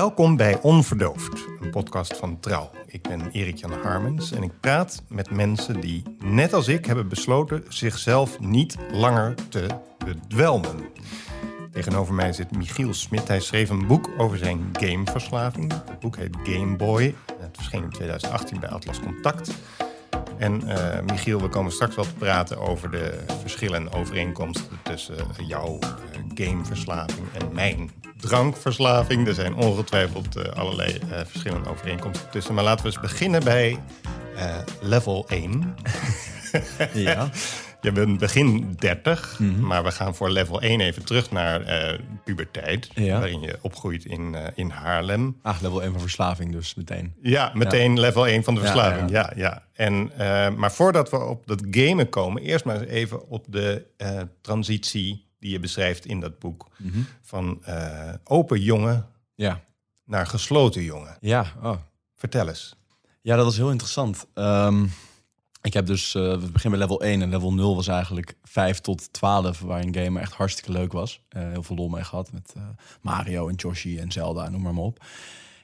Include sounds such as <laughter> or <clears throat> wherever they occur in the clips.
Welkom bij Onverdoofd, een podcast van Trouw. Ik ben Erik-Jan Harmens en ik praat met mensen die, net als ik, hebben besloten zichzelf niet langer te bedwelmen. Tegenover mij zit Michiel Smit. Hij schreef een boek over zijn gameverslaving. Het boek heet Game Boy. Het verscheen in 2018 bij Atlas Contact. En uh, Michiel, we komen straks wel te praten over de verschillen en overeenkomsten tussen jouw uh, gameverslaving en mijn drankverslaving. Er zijn ongetwijfeld uh, allerlei verschillende overeenkomsten tussen. Maar laten we eens beginnen bij level 1. <laughs> ja. <laughs> Je bent begin 30, mm -hmm. maar we gaan voor level 1 even terug naar uh, puberteit. Ja. Waarin je opgroeit in, uh, in Haarlem. Ah, level 1 van verslaving dus meteen. Ja, meteen ja. level 1 van de verslaving. Ja, ja. ja. En, uh, maar voordat we op dat gamen komen, eerst maar even op de transitie die je beschrijft in dat boek. Mm -hmm. Van open jongen ja. naar gesloten jongen. Ja, oh. Vertel eens. Ja, dat was heel interessant. Um, ik heb dus, uh, we beginnen bij level 1 en level 0 was eigenlijk 5 tot 12, waarin game echt hartstikke leuk was. Uh, heel veel lol mee gehad met uh, Mario en Yoshi en Zelda, noem maar, maar op.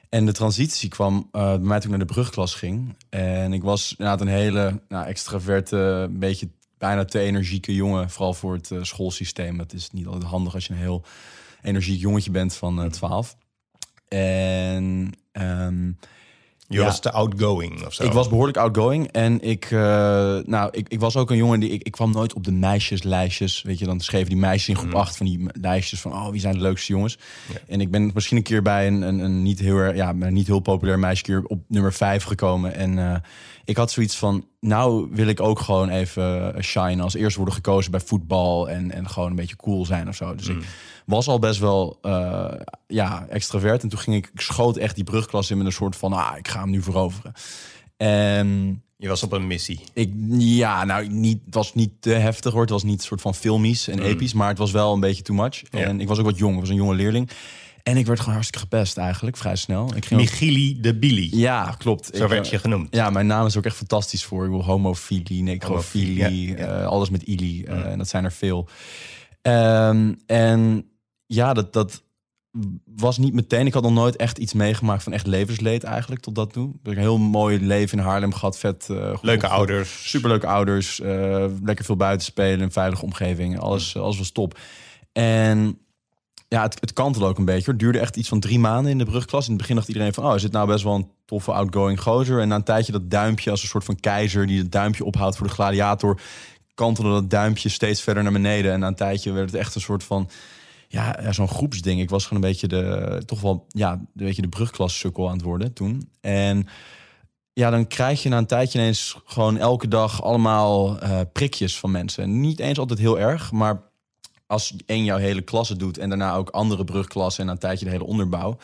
En de transitie kwam bij mij toen ik naar de brugklas ging. En ik was inderdaad een hele nou, extraverte, een beetje bijna te energieke jongen. Vooral voor het schoolsysteem. Het is niet altijd handig als je een heel energiek jongetje bent van 12. En... Um, je ja. was te outgoing of zo? Ik was behoorlijk outgoing. En ik, uh, nou, ik, ik was ook een jongen die... Ik, ik kwam nooit op de meisjeslijstjes. Weet je, dan schreven die meisjes in groep 8 mm. van die lijstjes van... Oh, wie zijn de leukste jongens? En ik ben misschien een keer bij een, een, een niet, heel, ja, niet heel populair meisje op nummer 5 gekomen. En uh, ik had zoiets van... Nou wil ik ook gewoon even shine. Als eerst worden gekozen bij voetbal. En, en gewoon een beetje cool zijn of zo. Dus mm. ik was al best wel uh, ja, extravert. En toen ging ik, ik schoot echt die brugklas in met een soort van, ah, ik ga hem nu veroveren. En je was op een missie. Ik, ja, nou, niet, het was niet te heftig hoor. Het was niet een soort van filmisch en mm. episch, maar het was wel een beetje too much. Ja. En ik was ook wat jong, ik was een jonge leerling. En ik werd gewoon hartstikke gepest eigenlijk, vrij snel. Ik ging Michili de Billy. Ja, klopt. Zo ik, werd je genoemd. Ja, mijn naam is ook echt fantastisch voor. Ik wil homofilie, necrofilie, ja, ja. Uh, alles met ili. Uh, mm. En dat zijn er veel. Um, en ja, dat, dat was niet meteen. Ik had nog nooit echt iets meegemaakt van echt levensleed eigenlijk tot dat toe. Ik heb een heel mooi leven in Haarlem gehad. Vet, uh, leuke ouders. Superleuke ouders. Lekker veel buiten spelen. Een veilige omgeving. Alles, mm. alles was top. En ja, het, het kantelde ook een beetje. Het duurde echt iets van drie maanden in de brugklas. In het begin dacht iedereen van... oh, is het nou best wel een toffe outgoing gozer? En na een tijdje dat duimpje als een soort van keizer... die het duimpje ophoudt voor de gladiator... kantelde dat duimpje steeds verder naar beneden. En na een tijdje werd het echt een soort van ja, zo'n groepsding. Ik was gewoon een beetje de, toch wel, ja, een beetje de brugklas sukkel aan het worden toen. En ja, dan krijg je na een tijdje ineens gewoon elke dag allemaal uh, prikjes van mensen. En niet eens altijd heel erg, maar als één jouw hele klasse doet en daarna ook andere brugklassen en na een tijdje de hele onderbouw,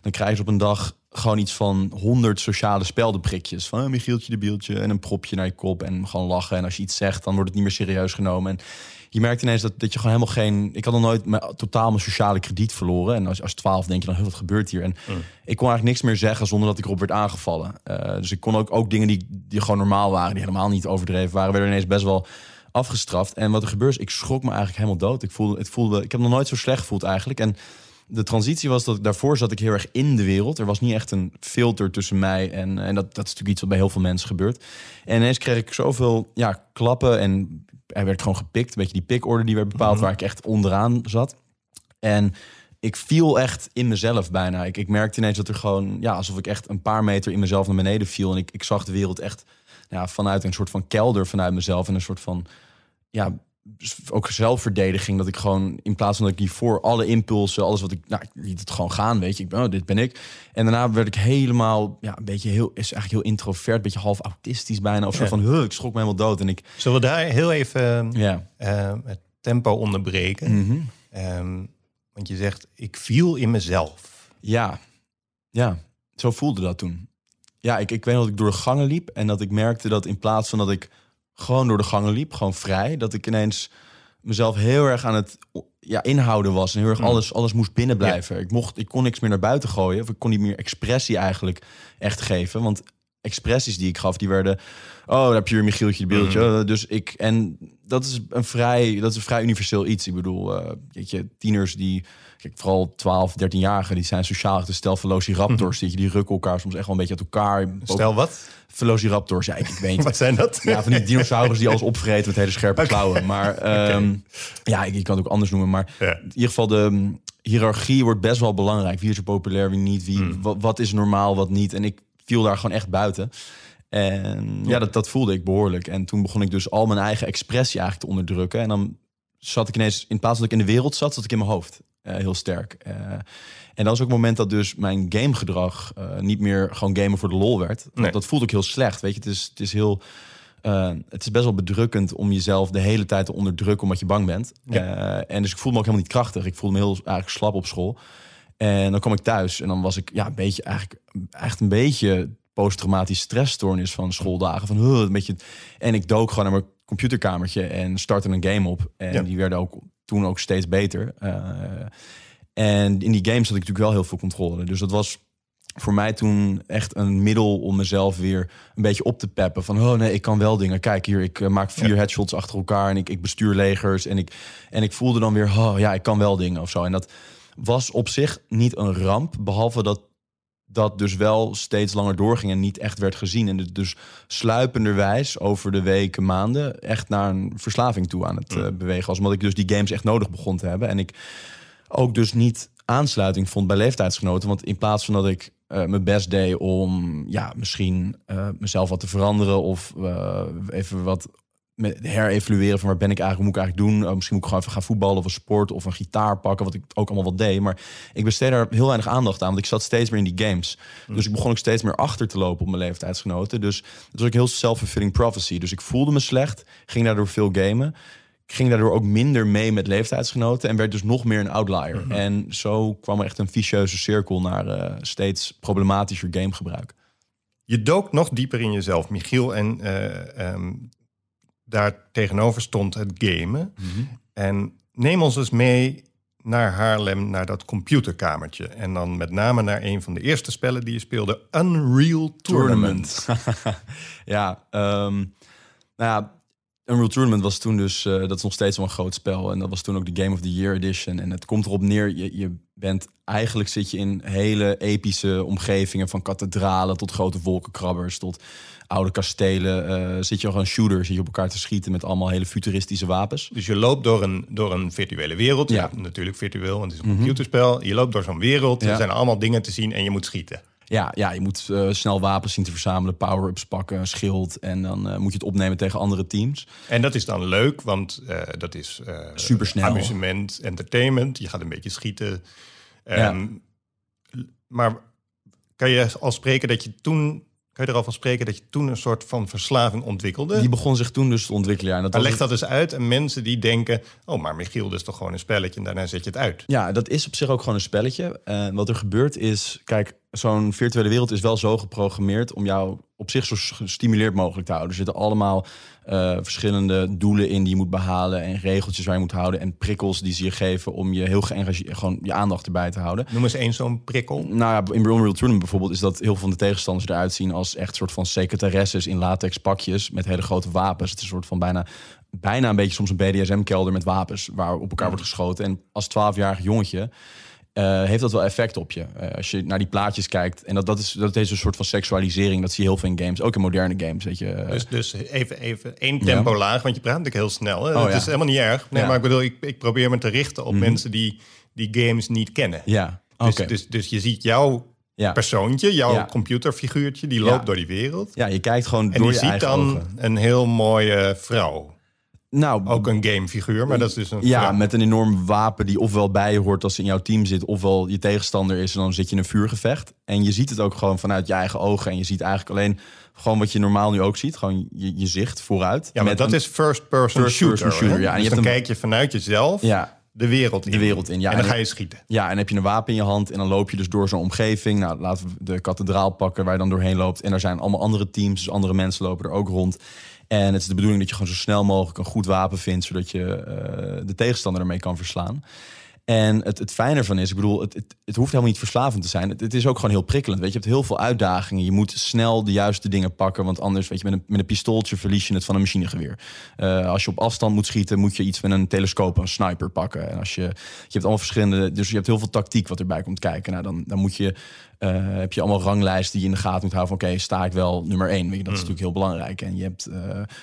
dan krijg je op een dag gewoon iets van honderd sociale speldenprikjes. Van een Michieltje de Bieltje en een propje naar je kop en gewoon lachen. En als je iets zegt, dan wordt het niet meer serieus genomen. En je merkt ineens dat, dat je gewoon helemaal geen... Ik had nog nooit mijn, totaal mijn sociale krediet verloren. En als, als 12 denk je dan, wat gebeurt hier? En mm. ik kon eigenlijk niks meer zeggen zonder dat ik erop werd aangevallen. Uh, dus ik kon ook, ook dingen die, die gewoon normaal waren, die helemaal niet overdreven waren, werden ineens best wel afgestraft. En wat er gebeurt, ik schrok me eigenlijk helemaal dood. Ik voelde, het voelde, ik heb nog nooit zo slecht gevoeld eigenlijk. En de transitie was dat daarvoor zat ik heel erg in de wereld. Er was niet echt een filter tussen mij en, en dat, dat is natuurlijk iets wat bij heel veel mensen gebeurt. En ineens kreeg ik zoveel ja, klappen en er werd gewoon gepikt. Een beetje die pikorde die werd bepaald mhm. waar ik echt onderaan zat. En ik viel echt in mezelf bijna. Ik, ik merkte ineens dat er gewoon, ja, alsof ik echt een paar meter in mezelf naar beneden viel. En ik, ik zag de wereld echt ja, vanuit een soort van kelder vanuit mezelf. En een soort van, ja, ook zelfverdediging. Dat ik gewoon, in plaats van dat ik die voor alle impulsen, alles wat ik, nou, ik liet het gewoon gaan, weet je. Ik ben, oh, dit ben ik. En daarna werd ik helemaal, ja, een beetje heel, is eigenlijk heel introvert, een beetje half autistisch bijna. Of zo van, huh, ik schrok me helemaal dood. En ik... Zullen we daar heel even ja. Uh, het tempo onderbreken? Mm -hmm. um, want je zegt, ik viel in mezelf. Ja, ja, zo voelde dat toen. Ja, ik, ik weet dat ik door de gangen liep en dat ik merkte dat in plaats van dat ik gewoon door de gangen liep, gewoon vrij. Dat ik ineens mezelf heel erg aan het ja, inhouden was. En heel erg mm. alles, alles moest binnen blijven. Ik, mocht, ik kon niks meer naar buiten gooien. Of ik kon niet meer expressie eigenlijk echt geven. Want expressies die ik gaf, die werden... Oh, daar heb je weer Michieltje, de beeldje. Mhm. Dus ik... En dat is een vrij, dat is een vrij universeel iets. Ik bedoel, eh weet je, tieners die... Kijk, vooral 12, 13-jarigen, die zijn sociaal. Dus stel Velociraptors, die, die rukken elkaar soms echt wel een beetje uit elkaar. Mhm. Stel wat? Velociraptors, ja, ik, ik weet <laughs> Wat zijn dat? ja, van die dinosaurus die alles opvreten met hele scherpe klauwen. Maar <laughs> ehm, ja, ik, ik kan het ook anders noemen. Maar Ja. in ieder geval, de mm, hiërarchie wordt best wel belangrijk. Wie is er populair, wie niet? Wie, wat, wat is normaal, wat niet? En ik viel daar gewoon echt buiten. En ja, dat, dat voelde ik behoorlijk. En toen begon ik dus al mijn eigen expressie eigenlijk te onderdrukken. En dan zat ik ineens, in plaats dat ik in de wereld zat, zat ik in mijn hoofd. Eh, heel sterk. Eh, en dat was ook het moment dat dus mijn gamegedrag eh, niet meer gewoon gamen voor de lol werd. Dat, Nee. dat voelde ik heel slecht. Weet je, het is, het is heel. het is best wel bedrukkend om jezelf de hele tijd te onderdrukken omdat je bang bent. Ja. En dus ik voelde me ook helemaal niet krachtig. Ik voelde me heel eigenlijk slap op school. En dan kwam ik thuis en dan was ik ja, een beetje eigenlijk echt een beetje posttraumatische stressstoornis van schooldagen. Van, huh, een beetje, en ik dook gewoon naar mijn computerkamertje en startte een game op. En Ja. die werden ook toen ook steeds beter. Eh, en in die games had ik natuurlijk wel heel veel controle. Dus dat was voor mij toen echt een middel om mezelf weer een beetje op te peppen. Van, oh nee, ik kan wel dingen. Kijk hier, ik eh, maak vier headshots achter elkaar en ik, ik bestuur legers. En ik, en ik voelde dan weer, oh ja, ik kan wel dingen of zo. En dat was op zich niet een ramp, behalve dat dat dus wel steeds langer doorging en niet echt werd gezien. En het dus sluipenderwijs over de weken, maanden... echt naar een verslaving toe aan het eh, bewegen was. Omdat ik dus die games echt nodig begon te hebben. En ik ook dus niet aansluiting vond bij leeftijdsgenoten. Want in plaats van dat ik eh, mijn best deed om ja, misschien eh, mezelf wat te veranderen... of even wat met herevalueren van waar ben ik eigenlijk, moet ik eigenlijk doen? Uh, misschien moet ik gewoon even gaan voetballen of een sport of een gitaar pakken, wat ik ook allemaal wat deed. Maar ik besteed daar heel weinig aandacht aan, want ik zat steeds meer in die games. Dus ik begon ook steeds meer achter te lopen op mijn leeftijdsgenoten. Dus dat was ook heel self-fulfilling prophecy. Dus ik voelde me slecht, ging daardoor veel gamen. Ik ging daardoor ook minder mee met leeftijdsgenoten en werd dus nog meer een outlier. En zo kwam er echt een vicieuze cirkel naar uh, steeds problematischer gamegebruik. Je dook nog dieper in jezelf, Michiel. En uh, um, daar tegenover stond het gamen. Mm -hmm. En neem ons eens mee naar Haarlem, naar dat computerkamertje. En dan met name naar een van de eerste spellen die je speelde, Unreal Tournament. Tournament. <laughs> ja, um, nou ja, Unreal Tournament was toen dus, uh, dat is nog steeds wel een groot spel. En dat was toen ook de Game of the Year edition. En het komt erop neer, je, je bent, eigenlijk zit je in hele epische omgevingen. Van kathedralen tot grote wolkenkrabbers, tot oude kastelen. Uh, zit je gewoon shooter, zit je op elkaar te schieten met allemaal hele futuristische wapens. Dus je loopt door een, door een virtuele wereld. Ja. natuurlijk virtueel, want het is een computerspel. Mm -hmm. Je loopt door zo'n wereld, ja. er zijn allemaal dingen te zien en je moet schieten. Ja, ja, je moet uh, snel wapens zien te verzamelen, power-ups pakken, schild. En dan uh, moet je het opnemen tegen andere teams. En dat is dan leuk, want uh, dat is supersnel. Amusement, entertainment. Je gaat een beetje schieten. Um, ja. Maar kan je al spreken dat je toen je er al van spreken dat je toen een soort van verslaving ontwikkelde? Die begon zich toen dus te ontwikkelen. Ja. En dat maar leg dat eens uit. En mensen die denken, oh, maar Michiel, dat is toch gewoon een spelletje en daarna zet je het uit. Ja, dat is op zich ook gewoon een spelletje. En uh, wat er gebeurt is, kijk, zo'n virtuele wereld is wel zo geprogrammeerd om jou op zich zo gestimuleerd mogelijk te houden. Er zitten allemaal uh, verschillende doelen in die je moet behalen en regeltjes waar je moet houden en prikkels die ze je geven om je heel geëngageerd, gewoon je aandacht erbij te houden. Noem eens één zo'n prikkel. Nou ja, in Unreal Tournament bijvoorbeeld is dat heel veel van de tegenstanders eruit zien als echt soort van secretaresses in latex pakjes met hele grote wapens. Het is een soort van bijna bijna een beetje soms een BDSM-kelder met wapens waar op elkaar wordt geschoten. En als 12-jarig jongetje uh, heeft dat wel effect op je. Uh, als je naar die plaatjes kijkt. En dat, dat, is, dat is een soort van seksualisering. Dat zie je heel veel in games. Ook in moderne games. Weet je. Dus, dus even, even één tempo ja. laag. Want je praat natuurlijk heel snel. Hè? Oh, dat ja. is helemaal niet erg. Nee, Ja. maar ik bedoel, ik, ik probeer me te richten op Mhm. mensen die die games niet kennen. Ja, Dus, dus, dus je ziet jouw ja. persoontje, jouw Ja. computerfiguurtje, die Ja. loopt door die wereld. ja, je kijkt gewoon En door je ziet eigen dan ogen. een heel mooie vrouw. Nou, Ook een gamefiguur, maar dat is dus een ja, met een enorm wapen die ofwel bij je hoort als ze in jouw team zit, ofwel je tegenstander is en dan zit je in een vuurgevecht. En je ziet het ook gewoon vanuit je eigen ogen. En je ziet eigenlijk alleen gewoon wat je normaal nu ook ziet. Gewoon je, je zicht vooruit. Ja, maar dat is First shooter. person shooter, ja. En je Dus hebt dan een- kijk je vanuit jezelf Ja, de wereld in. de wereld in. Ja, en dan en- ga je schieten. Ja, en heb je een wapen in je hand en dan loop je dus door zo'n omgeving. Nou, laten we de kathedraal pakken waar je dan doorheen loopt. En er zijn allemaal andere teams, dus andere mensen lopen er ook rond. En het is de bedoeling dat je gewoon zo snel mogelijk een goed wapen vindt, zodat je eh, de tegenstander ermee kan verslaan. En het, het fijne ervan is, ik bedoel, het, het, het hoeft helemaal niet verslavend te zijn. Het, is ook gewoon heel prikkelend. Weet je, je hebt heel veel uitdagingen. Je moet snel de juiste dingen pakken. Want anders, weet je, met een, met een pistooltje verlies je het van een machinegeweer. Uh, als je op afstand moet schieten, moet je iets met een telescoop, een sniper pakken. En als je, je hebt allemaal verschillende, dus je hebt heel veel tactiek wat erbij komt kijken. Nou, dan, dan moet je uh, heb je allemaal ranglijsten die je in de gaten moet houden van oké, sta ik wel nummer één. Weet je, dat is natuurlijk heel belangrijk. En je hebt uh,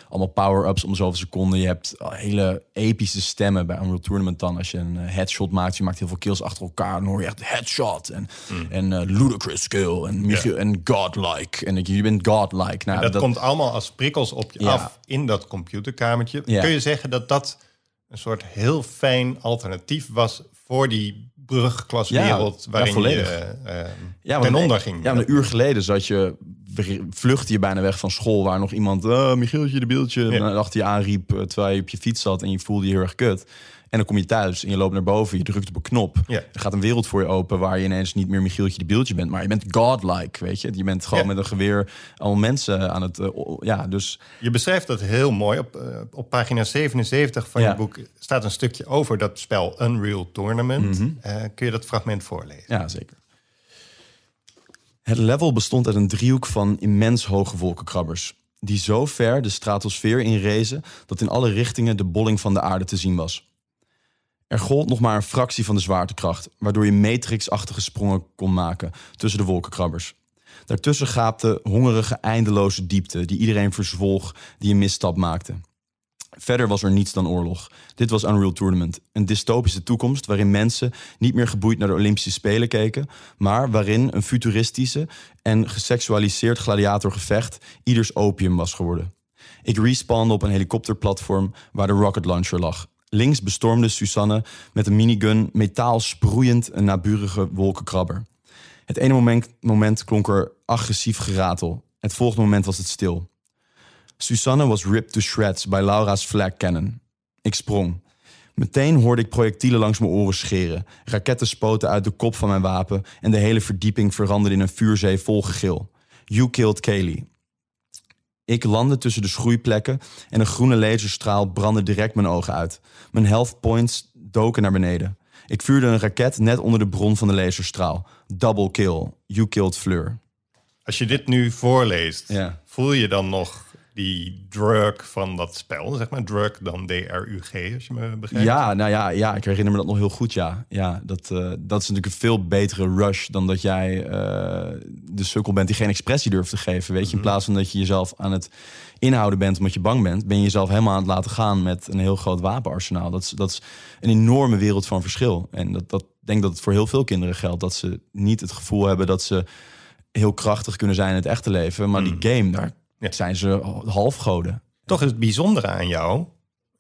allemaal power-ups om zoveel seconden. Je hebt hele epische stemmen bij Unreal Tournament dan. Als je een headshot maakt, je maakt heel veel kills achter elkaar, dan hoor je echt headshot en, mm. en uh, ludicrous kill en, yeah. en godlike. En je bent godlike. Nou, dat, dat, komt allemaal als prikkels op je ja. af in dat computerkamertje. Ja. Kun je zeggen dat dat een soort heel fijn alternatief was voor die brugklaswereld ja, waarin ja, je uh, ja, ten onder ging. Ja, een uur geleden zat je, vluchtte je bijna weg van school... waar nog iemand, uh, Michieltje de beeldje, ja. achter je aanriep... terwijl je op je fiets zat en je voelde je heel erg kut. En dan kom je thuis en je loopt naar boven, je drukt op een knop. Ja. Er gaat een wereld voor je open waar je ineens niet meer Michieltje de beeldje bent, maar je bent godlike, weet je. Je bent gewoon met een geweer allemaal mensen aan het... ja, dus... Je beschrijft dat heel mooi. Op, op pagina 77 van je boek staat een stukje over dat spel Unreal Tournament. Mm kun je dat fragment voorlezen? Ja, zeker. Het level bestond uit een driehoek van immens hoge wolkenkrabbers die zo ver de stratosfeer inrezen dat in alle richtingen de bolling van de aarde te zien was. Er gold nog maar een fractie van de zwaartekracht, waardoor je matrixachtige sprongen kon maken tussen de wolkenkrabbers. Daartussen gaapte hongerige, eindeloze diepte die iedereen verzwolg die een misstap maakte. Verder was er niets dan oorlog. Dit was Unreal Tournament, een dystopische toekomst waarin mensen niet meer geboeid naar de Olympische Spelen keken, maar waarin een futuristische en geseksualiseerd gladiatorgevecht ieders opium was geworden. Ik respawnde op een helikopterplatform waar de rocket launcher lag Links bestormde Susanne met een minigun metaal sproeiend een naburige wolkenkrabber. Het ene moment, klonk er agressief geratel. Het volgende moment was het stil. Susanne was ripped to shreds bij Laura's flag cannon. Ik sprong. Meteen hoorde ik projectielen langs mijn oren scheren. Raketten spoten uit de kop van mijn wapen en de hele verdieping veranderde in een vuurzee vol gegil. You killed Kaylee. Ik landde tussen de schroeiplekken en een groene laserstraal brandde direct mijn ogen uit. Mijn health points doken naar beneden. Ik vuurde een raket net onder de bron van de laserstraal. Double kill. You killed Fleur. Als je dit nu voorleest, voel je dan nog die drug van dat spel, zeg maar drug dan D-R-U-G, als je me begrijpt. Ja, nou ja, ja, ik herinner me dat nog heel goed, ja. Ja, dat, uh, dat is natuurlijk een veel betere rush dan dat jij uh, de sukkel bent die geen expressie durft te geven, weet je. In mhm. plaats van dat je jezelf aan het inhouden bent omdat je bang bent, ben je jezelf helemaal aan het laten gaan met een heel groot wapenarsenaal. Dat is, dat is een enorme wereld van verschil. En dat, dat denk dat het voor heel veel kinderen geldt, dat ze niet het gevoel hebben dat ze heel krachtig kunnen zijn in het echte leven, maar die mhm. game, daar ja. zijn ze halfgoden. Toch is het bijzondere aan jou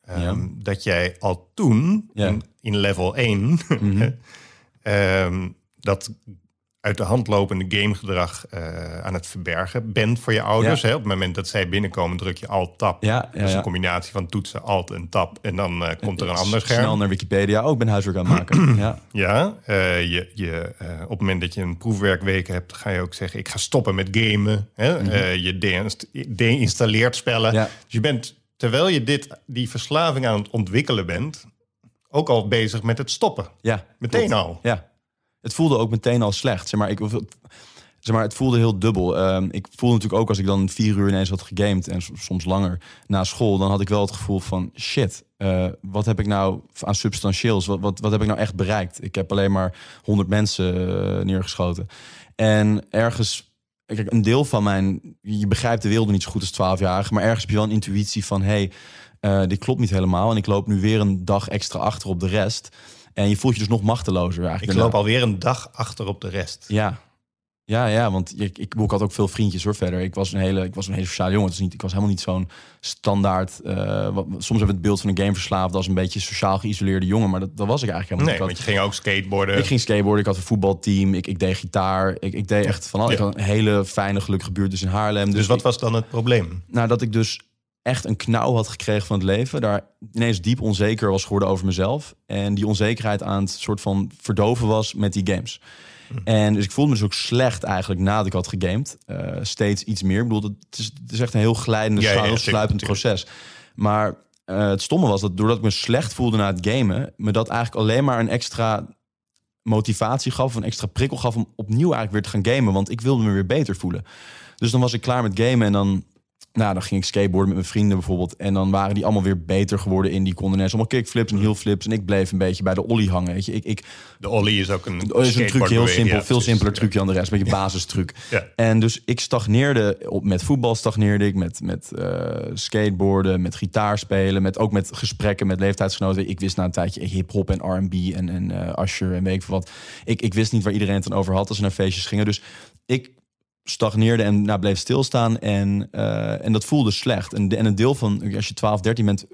um, dat jij al toen, in, in, level 1, mm -hmm. um, dat uit de hand lopende gamegedrag uh, aan het verbergen bent voor je ouders. Hè? Op het moment dat zij binnenkomen, druk je alt-tab. Ja, ja, dat is een combinatie van toetsen, alt en tab. En dan uh, komt er een ander scherm. Snel naar Wikipedia. Ook oh, ben huiswerk aan het maken. <clears throat> ja, ja uh, je, je, op het moment dat je een proefwerkweken hebt, ga je ook zeggen... ik ga stoppen met gamen. Hè? Mm -hmm. je deinstalleert spellen. Dus je bent, terwijl je dit, die verslaving aan het ontwikkelen bent... ook al bezig met het stoppen. Ja, Meteen al. Ja, het voelde ook meteen al slecht. Zeg maar, ik, zeg maar, het voelde heel dubbel. Um, ik voelde natuurlijk ook als ik dan vier uur ineens had gegamed en soms langer na school, dan had ik wel het gevoel van shit, uh, wat heb ik nou aan substantieels? Wat, wat, wat heb ik nou echt bereikt? Ik heb alleen maar honderd mensen uh, neergeschoten. En ergens, kijk, een deel van mijn, je begrijpt de wereld niet zo goed als 12 jaar, maar ergens heb je wel een intuïtie van hey, uh, dit klopt niet helemaal en ik loop nu weer een dag extra achter op de rest. En je voelt je dus nog machtelozer eigenlijk. Ik loop alweer een dag achter op de rest. Ja, ja, ja, want ik, ik, ik had ook veel vriendjes hoor verder. Ik was een hele, ik was een hele sociale jongen. Het is niet, ik was helemaal niet zo'n standaard. Uh, wat, soms hebben we het beeld van een gameverslaafde als een beetje sociaal geïsoleerde jongen, maar dat, dat was ik eigenlijk helemaal nee, niet. Want je ging ook skateboarden. Ik ging skateboarden. Ik had een voetbalteam. Ik, ik deed gitaar. Ik, ik deed echt van alles. Ik had een hele fijne gelukkige buurt dus in Haarlem. Dus, dus wat was dan het probleem? Nou, dat ik dus echt een knauw had gekregen van het leven. Daar ineens diep onzeker was geworden over mezelf. En die onzekerheid aan het soort van verdoven was met die games. Hm. En dus ik voelde me dus ook slecht eigenlijk nadat ik had gegamed. Uh, steeds iets meer. Ik bedoel, het is, het is echt een heel glijdende, ja, sluipend proces. Maar eh, het stomme was dat doordat ik me slecht voelde na het gamen, me dat eigenlijk alleen maar een extra motivatie gaf, een extra prikkel gaf om opnieuw eigenlijk weer te gaan gamen, want ik wilde me weer beter voelen. Dus dan was ik klaar met gamen en dan nou, dan ging ik skateboarden met mijn vrienden bijvoorbeeld. En dan waren die allemaal weer beter geworden in die konden ineens allemaal kickflips en heelflips. En ik bleef een beetje bij de ollie hangen. Weet je. Ik, ik, de ollie is ook een, is een trucje, heel simpel. veel simpeler trucje dan de rest. Een beetje basistruc. <laughs> ja. En dus ik stagneerde op, met voetbal, stagneerde ik met, met uh, skateboarden, met gitaar spelen. Met, ook met gesprekken met leeftijdsgenoten. Ik wist na een tijdje hip-hop en RB en, en uh, Usher en weet ik wat. Ik, ik wist niet waar iedereen het dan over had als ze naar feestjes gingen. Dus ik stagneerde en nou, bleef stilstaan. En, uh, en dat voelde slecht. En, en een deel van, als je 12, 13 bent,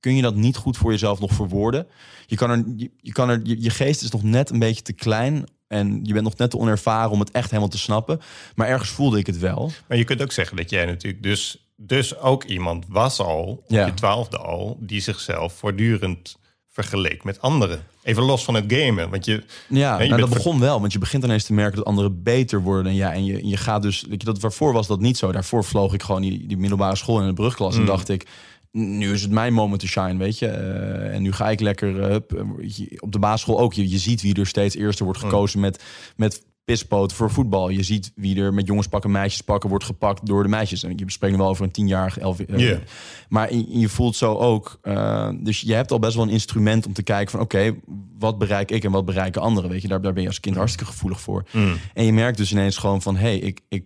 kun je dat niet goed voor jezelf nog verwoorden. Je, kan er, je, je kan er, je, je, geest is nog net een beetje te klein. En je bent nog net te onervaren om het echt helemaal te snappen. Maar ergens voelde ik het wel. Maar je kunt ook zeggen dat jij natuurlijk dus, dus ook iemand was al, op je twaalfde al, die zichzelf voortdurend vergeleek met anderen. Even los van het gamen. Want je, ja, nou, dat begon wel. Want je begint ineens te merken dat anderen beter worden dan jij. En je, je gaat dus. Dat, dat, waarvoor was dat niet zo. Daarvoor vloog ik gewoon die, die middelbare school in de brugklas. En mm. dacht ik. Nu is het mijn moment to shine, weet je. Uh, en nu ga ik lekker uh, op de basisschool ook. Je, je ziet wie er steeds eerste wordt mm. gekozen met, met pispoot voor voetbal. Je ziet wie er met jongens pakken, meisjes pakken, wordt gepakt door de meisjes. En je spreekt wel over een tienjarig, elf uh, Maar je, voelt zo ook. Uh, dus je hebt al best wel een instrument om te kijken van oké, wat bereik ik en wat bereiken anderen? Weet je, daar, daar ben je als kind hartstikke gevoelig voor. Mm. En je merkt dus ineens gewoon van hé, hey, ik, ik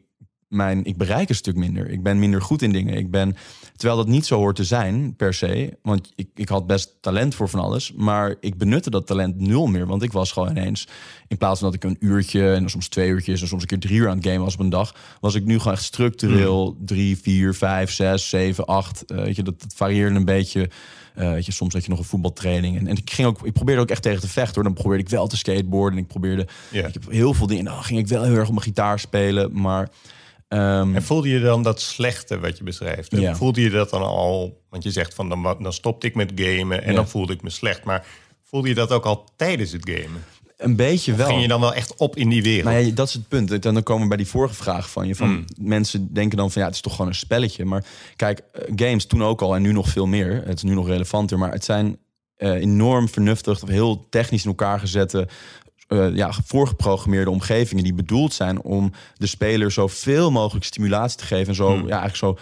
mijn, ik bereik een stuk minder. Ik ben minder goed in dingen. Ik ben, terwijl dat niet zo hoort te zijn per se. Want ik, ik had best talent voor van alles. Maar ik benutte dat talent nul meer. Want ik was gewoon ineens, in plaats van dat ik een uurtje en soms twee uurtjes en soms een keer drie uur aan het game was op een dag, was ik nu gewoon echt structureel hmm. drie, vier, vijf, zes, zeven, acht. Uh, weet je, dat, dat varieerde een beetje. Uh, weet je, soms had je nog een voetbaltraining. En, en ik, ging ook, ik probeerde ook echt tegen te vechten. Hoor. Dan probeerde ik wel te skateboarden. En ik probeerde ik heb heel veel dingen. Dan ging ik wel heel erg op mijn gitaar spelen. Maar Um, en voelde je dan dat slechte wat je beschrijft? Ja. Voelde je dat dan al? Want je zegt van dan, dan stopte ik met gamen en dan voelde ik me slecht. Maar voelde je dat ook al tijdens het gamen? Een beetje wel. Ging je dan wel echt op in die wereld? Nou ja, dat is het punt. Dan komen we bij die vorige vraag van je. Van hmm. Mensen denken dan van ja, het is toch gewoon een spelletje. Maar kijk, eh, games toen ook al en nu nog veel meer. Het is nu nog relevanter. Maar het zijn uh, enorm vernuftig, of heel technisch in elkaar gezette uh, ja, voorgeprogrammeerde omgevingen die bedoeld zijn om de speler zoveel mogelijk stimulatie te geven en zo, hmm. ja, eigenlijk zo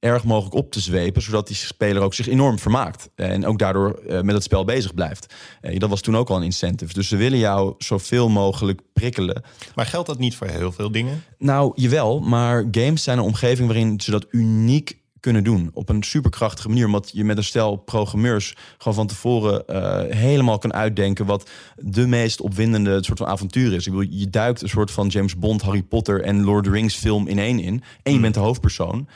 erg mogelijk op te zwepen, zodat die speler ook zich enorm vermaakt en ook daardoor uh, met het spel bezig blijft. Uh, dat was toen ook al een incentive. Dus ze willen jou zoveel mogelijk prikkelen. Maar geldt dat niet voor heel veel dingen? Nou, jawel, maar games zijn een omgeving waarin ze dat uniek kunnen doen. Op een superkrachtige manier. Omdat je met een stel programmeurs gewoon van tevoren uh, helemaal kan uitdenken wat de meest opwindende soort van avontuur is. Ik bedoel, je duikt een soort van James Bond, Harry Potter en Lord of the Rings film in één in. En je hmm. bent de hoofdpersoon.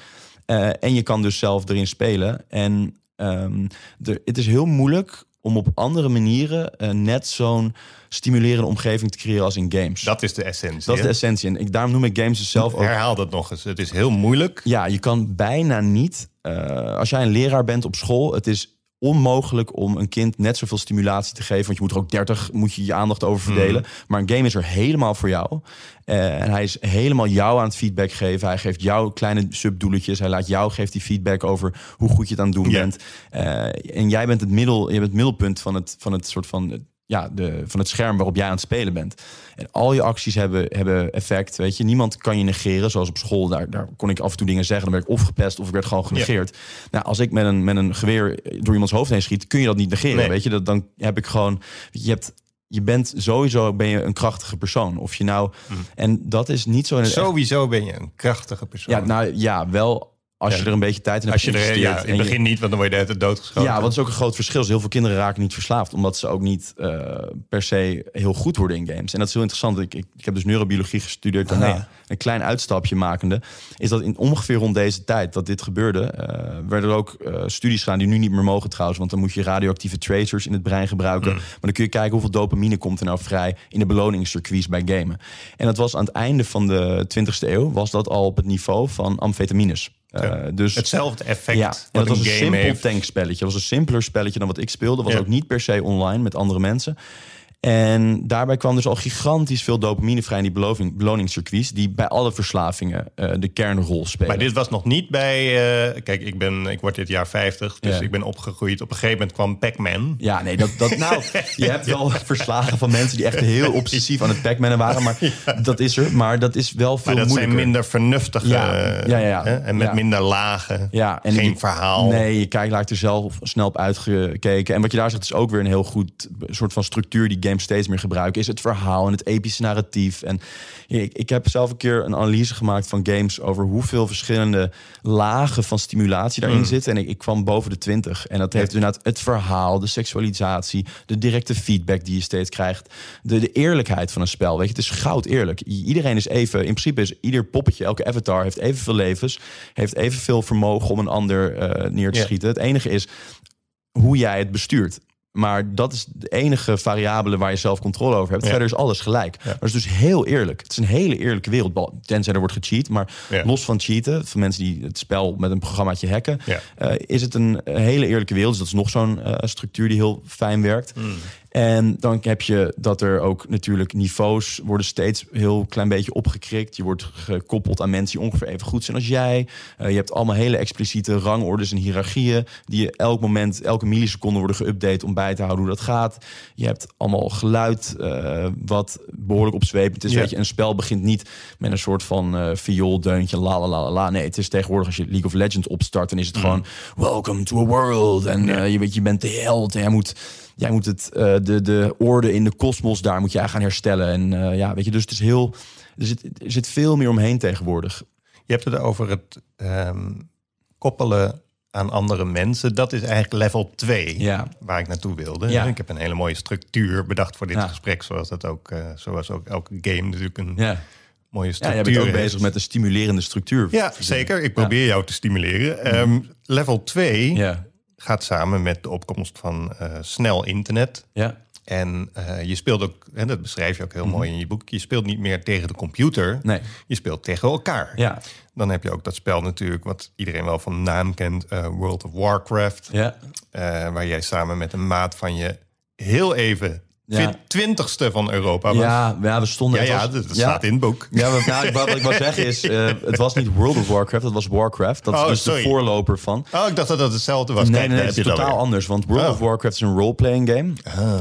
Uh, en je kan dus zelf erin spelen. En um, de, het is heel moeilijk om op andere manieren uh, net zo'n stimulerende omgeving te creëren als in games. Dat is de essentie. Dat is de essentie. En ik, daarom noem ik games dus zelf ook. Herhaal dat nog eens. Het is heel moeilijk. Ja, je kan bijna niet. Uh, als jij een leraar bent op school, het is onmogelijk om een kind net zoveel stimulatie te geven. Want je moet er ook 30 moet je je aandacht over verdelen. Mhm. Maar een game is er helemaal voor jou. Uh, en hij is helemaal jou aan het feedback geven. Hij geeft jou kleine subdoeletjes. Hij laat jou geeft die feedback over hoe goed je het aan het doen bent. Uh, en jij bent het middel, je bent het middelpunt van het, van het soort van ja, de, van het scherm waarop jij aan het spelen bent. En al je acties hebben, hebben effect. Weet je, niemand kan je negeren. Zoals op school, daar, daar kon ik af en toe dingen zeggen. Dan werd ik of gepest of ik werd gewoon genegeerd. Nou, als ik met een, met een geweer door iemands hoofd heen schiet, kun je dat niet negeren. Weet je, dat, dan heb ik gewoon. Je hebt je bent sowieso ben je een krachtige persoon. Of je nou. Mhm. En dat is niet zo. In sowieso ben je een krachtige persoon. Ja, nou ja, wel als je er een beetje tijd in hebt. Als je er, ja, in het begin niet, want dan word je de doodgeschoten. Ja, wat is ook een groot verschil. heel veel kinderen raken niet verslaafd, omdat ze ook niet uh, per se heel goed worden in games. En dat is heel interessant. Ik, ik, ik heb dus neurobiologie gestudeerd daarna. Ah, ja. Een klein uitstapje makende. Is dat in ongeveer rond deze tijd dat dit gebeurde, uh, werden er ook uh, studies gedaan die nu niet meer mogen trouwens. Want dan moet je radioactieve tracers in het brein gebruiken. Mm. Maar dan kun je kijken hoeveel dopamine komt er nou vrij in de beloningscircuits bij gamen. En dat was aan het einde van de 20e eeuw, was dat al op het niveau van amfetamines. Uh, dus, Hetzelfde effect. Ja, dat was een, simpel tankspelletje. Dat was een simpeler spelletje dan wat ik speelde. Was ook niet per se online met andere mensen. En daarbij kwam dus al gigantisch veel dopamine vrij in die beloning, beloningscircuits... die bij alle verslavingen uh, de kernrol spelen. Maar dit was nog niet bij... Uh, kijk, ik, ben, ik word dit jaar 50, dus ik ben opgegroeid. Op een gegeven moment kwam Pac-Man. Ja, nee, dat, dat, nou, <laughs> je hebt wel verslagen van mensen... die echt heel obsessief aan het Pac-Mannen waren. Maar <laughs> ja. dat is er. Maar dat is wel veel maar dat moeilijker. zijn minder vernuftige... Ja, ja, ja. Hè? En met minder lagen. Ja, en geen verhaal. Nee, je kijkt er zelf snel op uitgekeken. En wat je daar zegt is ook weer een heel goed soort van structuur... die games steeds meer gebruiken is het verhaal en het epische narratief. En ik, ik heb zelf een keer een analyse gemaakt van games over hoeveel verschillende lagen van stimulatie daarin Mm. zitten. En ik, ik kwam boven de 20. En dat heeft inderdaad het verhaal, de seksualisatie, de directe feedback die je steeds krijgt, de, de eerlijkheid van een spel. Weet je, het is goud eerlijk. Iedereen is even, in principe is ieder poppetje, elke avatar heeft evenveel levens, heeft evenveel vermogen om een ander eh, neer te schieten. Het enige is hoe jij het bestuurt. Maar dat is de enige variabele waar je zelf controle over hebt. Ja. Verder is alles gelijk. Maar het is dus heel eerlijk. Het is een hele eerlijke wereld. Tenzij er wordt gecheat. Maar Ja. los van cheaten, van mensen die het spel met een programmaatje hacken, eh, is het een hele eerlijke wereld. Dus dat is nog zo'n eh, structuur die heel fijn werkt. En dan heb je dat er ook natuurlijk niveaus worden steeds heel klein beetje opgekrikt. Je wordt gekoppeld aan mensen die ongeveer even goed zijn als jij. Eh, je hebt allemaal hele expliciete rangordes en hiërarchieën die je elk moment, elke milliseconde worden geüpdate om bij te houden hoe dat gaat. Je hebt allemaal geluid eh, wat behoorlijk opzwepend is. Ja. Weet je, een spel begint niet met een soort van eh viooldeuntje, la la la la, la. Nee, het is tegenwoordig als je League of Legends opstart, dan is het gewoon welcome to a world. En je weet, je bent de held en jij moet, jij moet het, eh, de, de orde in de kosmos, daar moet jij gaan herstellen. En eh, ja, weet je, dus het is heel, er zit, er zit veel meer omheen tegenwoordig. Je hebt het over het ehm, koppelen aan andere mensen. Dat is eigenlijk level 2 Ja. waar ik naartoe wilde. Ja. Ik heb een hele mooie structuur bedacht voor dit Ja. gesprek. Zoals dat ook, eh, zoals ook elke game natuurlijk een Ja, mooie ja structuur jij bent ook bezig met een stimulerende structuur. Ja, zeker. Ik probeer jou te stimuleren. Ehm, level 2 Ja, gaat samen met de opkomst van eh, snel internet. ja, En eh, je speelt ook, en dat beschrijf je ook heel mooi in je boek, je speelt niet meer tegen de computer, nee, je speelt tegen elkaar. ja, Dan heb je ook dat spel natuurlijk, wat iedereen wel van naam kent, eh, World of Warcraft. ja. waar jij samen met een maat van je heel even Ja. twintigste van Europa was. Ja, ja, we stonden... ja, dat, dat staat in het boek. Ja, wat, nou, ik- wat ik wil zeggen is, <laughs> eh, het was niet World of Warcraft, het was Warcraft. Dat is Oh, dus sorry. de voorloper van. Oh, ik dacht dat dat hetzelfde was. Nee, Kijk, nee, daar het is totaal anders. Want World Oh. of Warcraft is een roleplaying game.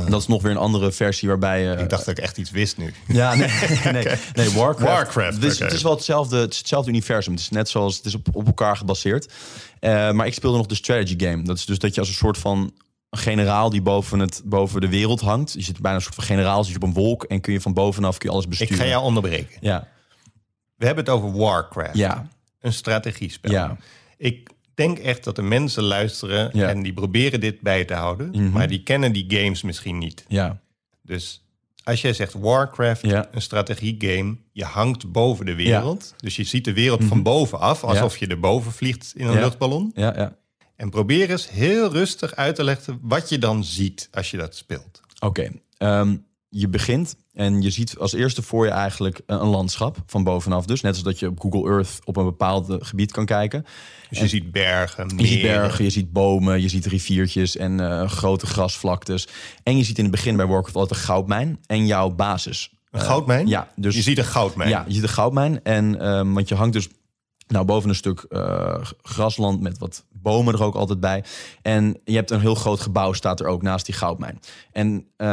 Dat is nog weer een andere versie waarbij je... Ik dacht dat ik echt iets wist nu. Ja, nee, <laughs> nee, nee Warcraft. Warcraft, Het is, oké. het is wel hetzelfde, het is hetzelfde universum. Het is net zoals het is op, op elkaar gebaseerd. Eh, maar ik speelde nog de strategy game. Dat is dus dat je als een soort van generaal die boven, het, boven de wereld hangt. Je zit bijna een soort van generaal, zit je op een wolk en kun je van bovenaf kun je alles Ik besturen. ga jou onderbreken. Ja, We hebben het over Warcraft. ja, Een strategiespel. ja. Ik denk echt dat de mensen luisteren Ja. en die proberen dit bij te houden. Mhm. Maar die kennen die games misschien niet. ja. Dus als jij zegt Warcraft, Ja. een strategiegame, je hangt boven de wereld. Dus je ziet de wereld van bovenaf, alsof je erboven vliegt in een Mhm. Luchtballon. Ja, ja. En probeer eens heel rustig uit te leggen wat je dan ziet als je dat speelt. Oké. ehm, je begint en je ziet als eerste voor je eigenlijk een, landschap van bovenaf. Dus net als dat je op Google Earth op een bepaald eh, gebied kan kijken. Dus je ziet bergen, Je ziet bergen, je ziet bomen, je ziet riviertjes en eh, grote grasvlaktes. En je ziet in het begin bij Warcraft altijd een goudmijn en jouw basis. Een goudmijn? ja, dus- je ziet een goudmijn. Ja, je ziet een goudmijn. En ehm, want je hangt dus nou, boven een stuk eh, grasland met wat bomen er ook altijd bij. En je hebt een heel groot gebouw, staat er ook naast die goudmijn. En eh,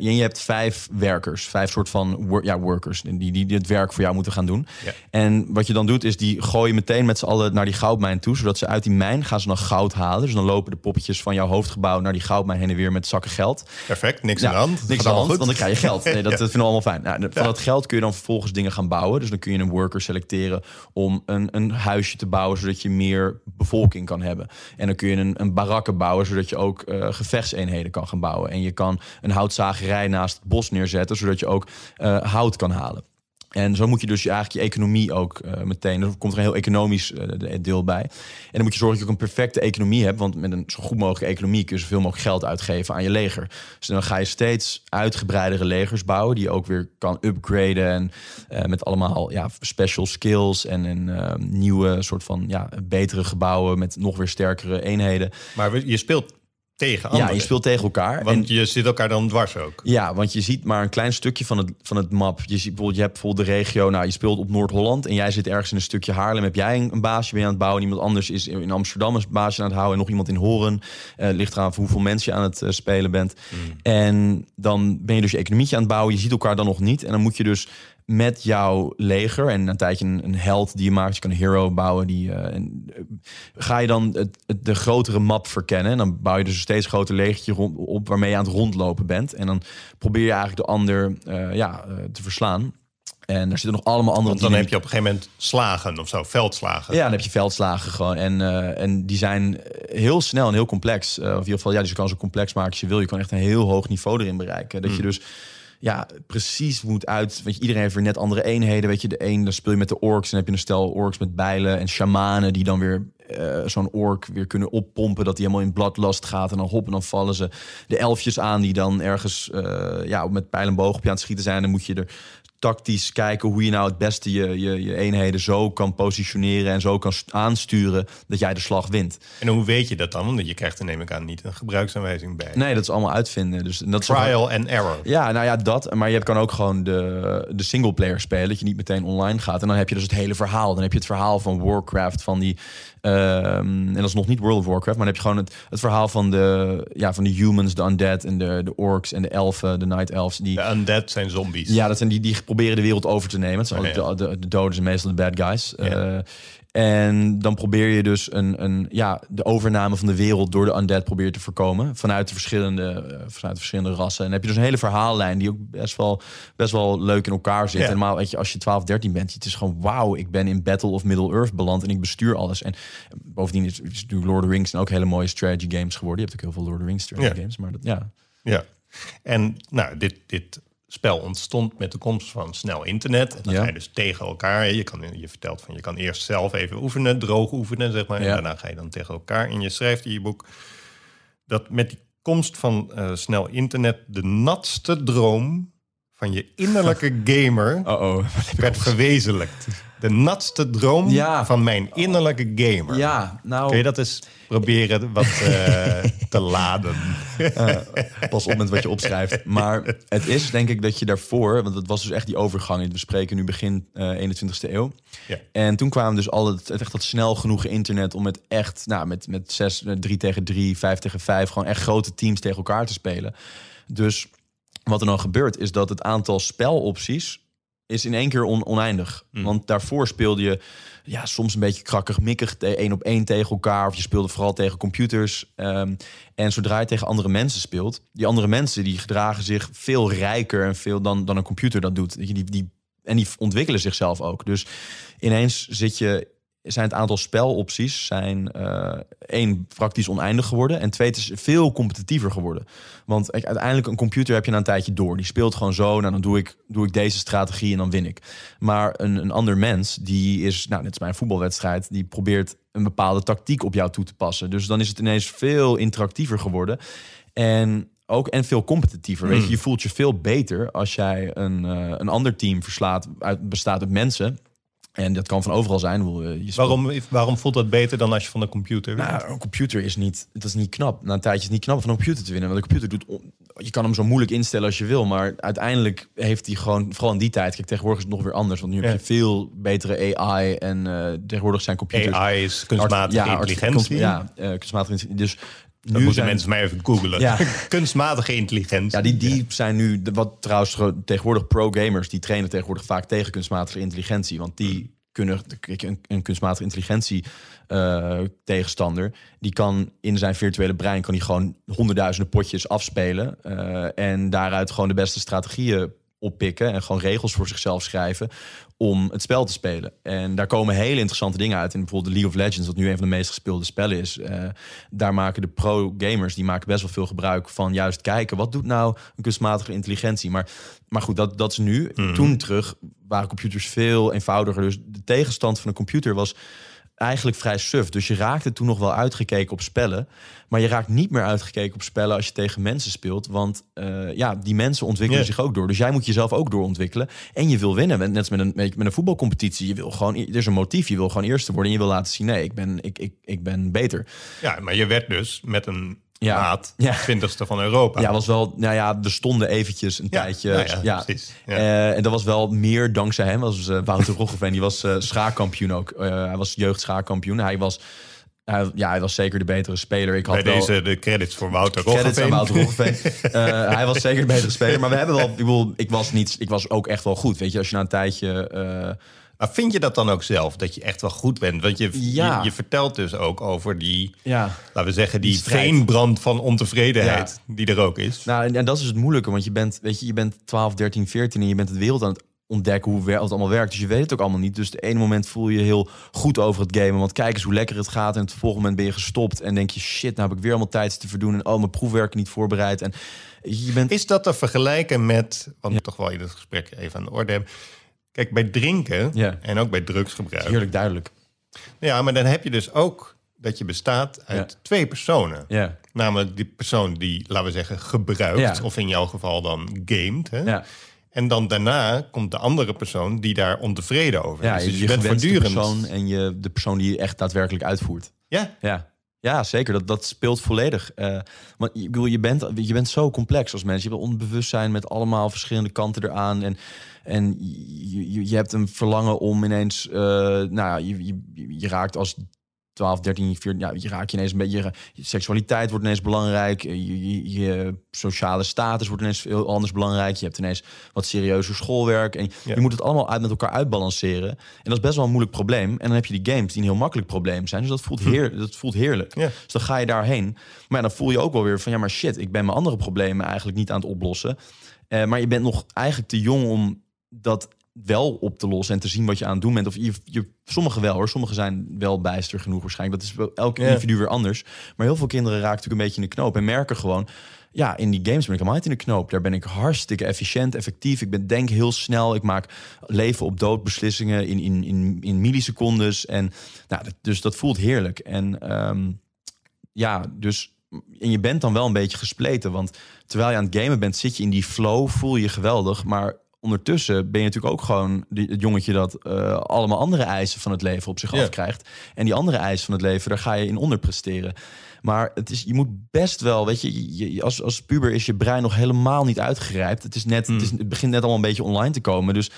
je, je hebt vijf werkers, vijf soort van wor- ja, workers, die, die, die het werk voor jou moeten gaan doen. Ja. En wat je dan doet, is die gooien meteen met z'n allen naar die goudmijn toe, zodat ze uit die mijn gaan ze dan goud halen. Dus dan lopen de poppetjes van jouw hoofdgebouw naar die goudmijn heen en weer met zakken geld. Perfect, niks Ja, aan de hand. Niks aan de hand, goed. want dan krijg je geld. <laughs> Nee, dat, dat vinden we allemaal fijn. Nou, van dat geld kun je dan vervolgens dingen gaan bouwen. Dus dan kun je een worker selecteren om een, een huisje te bouwen... zodat je meer bevolking kan hebben. En dan kun je een, een barakken bouwen... zodat je ook eh, gevechtseenheden kan gaan bouwen. En je kan een houtzagerij naast het bos neerzetten... zodat je ook eh, hout kan halen. En zo moet je dus eigenlijk je economie ook eh, meteen... er komt er een heel economisch eh, de- deel bij. En dan moet je zorgen dat je ook een perfecte economie hebt... want met een zo goed mogelijke economie... kun je zoveel mogelijk geld uitgeven aan je leger. Dus dan ga je steeds uitgebreidere legers bouwen... die je ook weer kan upgraden... en eh, met allemaal ja, special skills... en een nieuwe soort van ja, betere gebouwen... met nog weer sterkere eenheden. Maar je speelt tegen Ja, anderen. je speelt tegen elkaar. Want en, je zit elkaar dan dwars ook. ja, want je ziet maar een klein stukje van het, van het map. Je, ziet bijvoorbeeld, je hebt bijvoorbeeld de regio, nou, je speelt op Noord-Holland... en jij zit ergens in een stukje Haarlem. Heb jij een, een baasje ben je aan het bouwen... en iemand anders is in Amsterdam een baasje aan het houden... en nog iemand in Horen. Eh ligt eraan van hoeveel mensen je aan het eh, spelen bent. En dan ben je dus je economietje aan het bouwen. Je ziet elkaar dan nog niet. En dan moet je dus met jouw leger en een tijdje een, een held die je maakt. Je kan een hero bouwen. Die, eh, en, eh, ga je dan het, het- de grotere map verkennen. En dan bouw je dus een steeds groter legertje rond, op waarmee je aan het rondlopen bent. En dan probeer je eigenlijk de ander eh, ja, te verslaan. En er zitten nog allemaal andere Want dan heb je op een gegeven moment slagen of zo, veldslagen. ja, dan heb je veldslagen gewoon. En, en die zijn heel snel en heel complex. Of in ieder geval, ja, dus je kan zo complex maken als je wil. Je kan echt een heel hoog niveau erin bereiken. Dat je dus ja, precies moet uit. Want iedereen heeft weer net andere eenheden. Weet je, de een dan speel je met de orks. En heb je een stel orks met bijlen en shamanen die dan weer eh, zo'n ork weer kunnen oppompen. Dat die helemaal in bladlast gaat. En dan hoppen, dan vallen ze de elfjes aan die dan ergens eh, ja, met pijl en je aan het schieten zijn. Dan moet je er tactisch kijken hoe je nou het beste je, je, je eenheden zo kan positioneren en zo kan st- aansturen dat jij de slag wint. En hoe weet je dat dan? Want je krijgt er neem ik aan niet een gebruiksaanwijzing bij. Nee, dat is allemaal uitvinden. Dus dat is Trial and error. Ja, nou ja, dat. Maar je kan ook gewoon de, de singleplayer spelen. Dat je niet meteen online gaat. En dan heb je dus het hele verhaal. Dan heb je het verhaal van Warcraft, van die... ehm, en dat is nog niet World of Warcraft. Maar dan heb je gewoon het, het verhaal van de, ja, van de humans, de undead... en de, de orcs en de elfen, de night elves. Die, De undead zijn zombies. Ja, dat zijn die die proberen de wereld over te nemen. Het zijn Oh, de, de, de doden zijn meestal de bad guys. Ja. En dan probeer je dus een, een, ja, de overname van de wereld door de undead probeer te voorkomen. Vanuit de verschillende, eh, vanuit de verschillende rassen. En dan heb je dus een hele verhaallijn die ook best wel, best wel leuk in elkaar zit. Ja. En normaal, weet je, als je 12, 13 bent, het is gewoon wauw, ik ben in Battle of Middle-earth beland en ik bestuur alles. En bovendien is, is Lord of the Rings ook hele mooie strategy games geworden. Je hebt ook heel veel Lord of the Rings strategy Ja. games. Maar dat, ja, Ja. En nou, dit, dit spel ontstond met de komst van snel internet. En dan Ja. ga je dus tegen elkaar. Je, kan, je vertelt van je kan eerst zelf even oefenen, droog oefenen, zeg maar. Ja. En daarna ga je dan tegen elkaar. En je schrijft in je boek dat met die komst van eh, snel internet de natste droom van je innerlijke <laughs> gamer oh werd verwezenlijkt. De natste droom Ja. van mijn innerlijke gamer. Ja, nou... Kun je dat eens proberen wat eh, <laughs> te laden? Pas op met wat je opschrijft. Maar het is denk ik dat je daarvoor, want het was dus echt die overgang. We spreken nu begin eh 21ste eeuw. Ja. En toen kwamen dus al het, echt dat snel genoeg internet om met echt, nou, met, met zes, eh, drie tegen drie, vijf tegen vijf, gewoon echt grote teams tegen elkaar te spelen. Dus wat er dan gebeurt, is dat het aantal spelopties is in één keer on- oneindig. Want daarvoor speelde je ja, soms een beetje krakkig, mikkig, één op één tegen elkaar. Of je speelde vooral tegen computers. Ehm, en zodra je tegen andere mensen speelt, die andere mensen die gedragen zich veel rijker en veel dan, dan een computer dat doet. Die, die, en die ontwikkelen zichzelf ook. Dus ineens zit je zijn het aantal spelopties zijn eh, één praktisch oneindig geworden en twee het is veel competitiever geworden. Want uiteindelijk een computer heb je na een tijdje door. Die speelt gewoon zo. Nou, dan doe ik, doe ik deze strategie en dan win ik. Maar een, een ander mens die is, nou, net als bij een voetbalwedstrijd, die probeert een bepaalde tactiek op jou toe te passen. Dus dan is het ineens veel interactiever geworden en ook en veel competitiever. Weet je, je voelt je veel beter als jij een, eh, een ander team verslaat, uit, bestaat uit mensen. En dat kan van overal zijn. Eh, Je speelt- Waarom, waarom voelt dat beter dan als je van de computer wint? nou, een computer is niet, dat is niet knap. Na een tijdje is het niet knap van een computer te winnen. Want een computer doet, je kan hem zo moeilijk instellen als je wil, maar uiteindelijk heeft hij gewoon, vooral in die tijd, kijk, tegenwoordig is het nog weer anders, want nu heb je veel betere AI en eh, tegenwoordig zijn computers. AI is kunstmatige Art- ja, art- intelligentie. kunst- ja, eh, kunstmatige intelligentie. Dus Dat nu moeten zijn, mensen mij even googlen. Ja. <laughs> kunstmatige intelligentie. ja, die, die zijn nu, wat trouwens ge- tegenwoordig pro-gamers, die trainen tegenwoordig vaak tegen kunstmatige intelligentie. Want die kunnen, een, een kunstmatige intelligentie eh, tegenstander, die kan in zijn virtuele brein, kan die gewoon honderdduizenden potjes afspelen. eh, en daaruit gewoon de beste strategieën oppikken en gewoon regels voor zichzelf schrijven om het spel te spelen. En daar komen hele interessante dingen uit. In bijvoorbeeld de League of Legends, wat nu een van de meest gespeelde spellen is. eh, daar maken de pro-gamers, die maken best wel veel gebruik van juist kijken, wat doet nou een kunstmatige intelligentie? Maar, maar goed, dat, dat is nu. Toen terug waren computers veel eenvoudiger. Dus de tegenstand van een computer was eigenlijk vrij suf. Dus je raakte toen nog wel uitgekeken op spellen. Maar je raakt niet meer uitgekeken op spellen als je tegen mensen speelt. Want eh, ja, die mensen ontwikkelen zich ook door. Dus jij moet jezelf ook doorontwikkelen. En je wil winnen. Net als met een, met een voetbalcompetitie. Je wil gewoon, er is een motief. Je wil gewoon eerste worden. En je wil laten zien, nee, ik ben, ik, ik, ik ben beter. Ja, maar je werd dus met een Ja. maat, Ja. 20ste van Europa. Ja, was wel, nou ja, er stonden eventjes een Ja, tijdje. nou ja, ja, precies. Eh, en dat was wel meer dankzij hem. Was eh, Wouter Roggeveen. Die was eh schaakkampioen ook. Hij was jeugdschaakkampioen. Hij was, ja, hij was zeker de betere speler. Ik had Bij wel deze de credits voor Wouter Roggeveen. Wouter Roggeveen. <laughs> Hij was zeker de betere speler. Maar we hebben wel, ik bedoel, ik was, niet, ik was ook echt wel goed. Weet je, als je na een tijdje... Maar vind je dat dan ook zelf, dat je echt wel goed bent? Want je, Ja. je, je vertelt dus ook over die, ja, laten we zeggen, die, veenbrand van ontevredenheid die er ook is. Nou, en, dat is het moeilijke, want je bent, weet je, je bent 12, 13, 14 en je bent het wereld aan het ontdekken hoe het allemaal werkt. Dus je weet het ook allemaal niet. Dus het ene moment voel je je heel goed over het gamen, want kijk eens hoe lekker het gaat. En het volgende moment ben je gestopt en denk je, shit, nou heb ik weer allemaal tijd te verdoen. En oh, mijn proefwerken niet voorbereid. En je bent... Is dat te vergelijken met, want toch wel in het gesprek even aan de orde hebben. Kijk, bij drinken Ja. en ook bij drugsgebruik. Heerlijk duidelijk. Ja, maar dan heb je dus ook dat je bestaat uit Ja. twee personen. Ja, Namelijk die persoon die, laten we zeggen, gebruikt. Of in jouw geval dan gamet. Hè? ja. En dan daarna komt de andere persoon die daar ontevreden over ja is. je, Dus je, je bent voortdurend... persoon en je, de persoon die je echt daadwerkelijk uitvoert. Ja, Ja. Ja, zeker. Dat, dat speelt volledig. Eh maar ik bedoel, je bent, je bent zo complex als mens. Je hebt onbewustzijn met allemaal verschillende kanten eraan. En, en je, je, je hebt een verlangen om ineens... eh, nou ja, je, je, je raakt als 12, 13, 14... Ja, je raakt je ineens een beetje... Je, je seksualiteit wordt ineens belangrijk. Je, je, sociale status wordt ineens heel anders belangrijk. Je hebt ineens wat serieuzer schoolwerk. En Ja. je moet het allemaal uit met elkaar uitbalanceren. En dat is best wel een moeilijk probleem. En dan heb je die games die een heel makkelijk probleem zijn. Dus dat voelt, heer, dat voelt heerlijk. Ja. Dus dan ga je daarheen. Maar ja, dan voel je ook wel weer van... ja, maar shit, ik ben mijn andere problemen eigenlijk niet aan het oplossen. Eh, maar je bent nog eigenlijk te jong om dat wel op te lossen... en te zien wat je aan het doen bent. Of je, je, sommigen wel hoor, sommigen zijn wel bijster genoeg waarschijnlijk. Dat is wel elk individu weer anders. Maar heel veel kinderen raken natuurlijk een beetje in de knoop... en merken gewoon... Ja, in die games ben ik helemaal niet in de knoop. Daar ben ik hartstikke efficiënt, effectief. Ik ben, denk heel snel. Ik maak leven op dood beslissingen in, in, in, in millisecondes. En nou, dus dat voelt heerlijk. En ehm, ja, dus en je bent dan wel een beetje gespleten. Want terwijl je aan het gamen bent, zit je in die flow, voel je je geweldig. Maar ondertussen ben je natuurlijk ook gewoon die- het jongetje dat eh, allemaal andere eisen van het leven op zich Ja. afkrijgt. En die andere eisen van het leven, daar ga je in onderpresteren. Maar het is, je moet best wel, weet je, je- als, als puber is je brein nog helemaal niet uitgerijpt. Het, is net, het, is, het begint net allemaal een beetje online te komen. Dus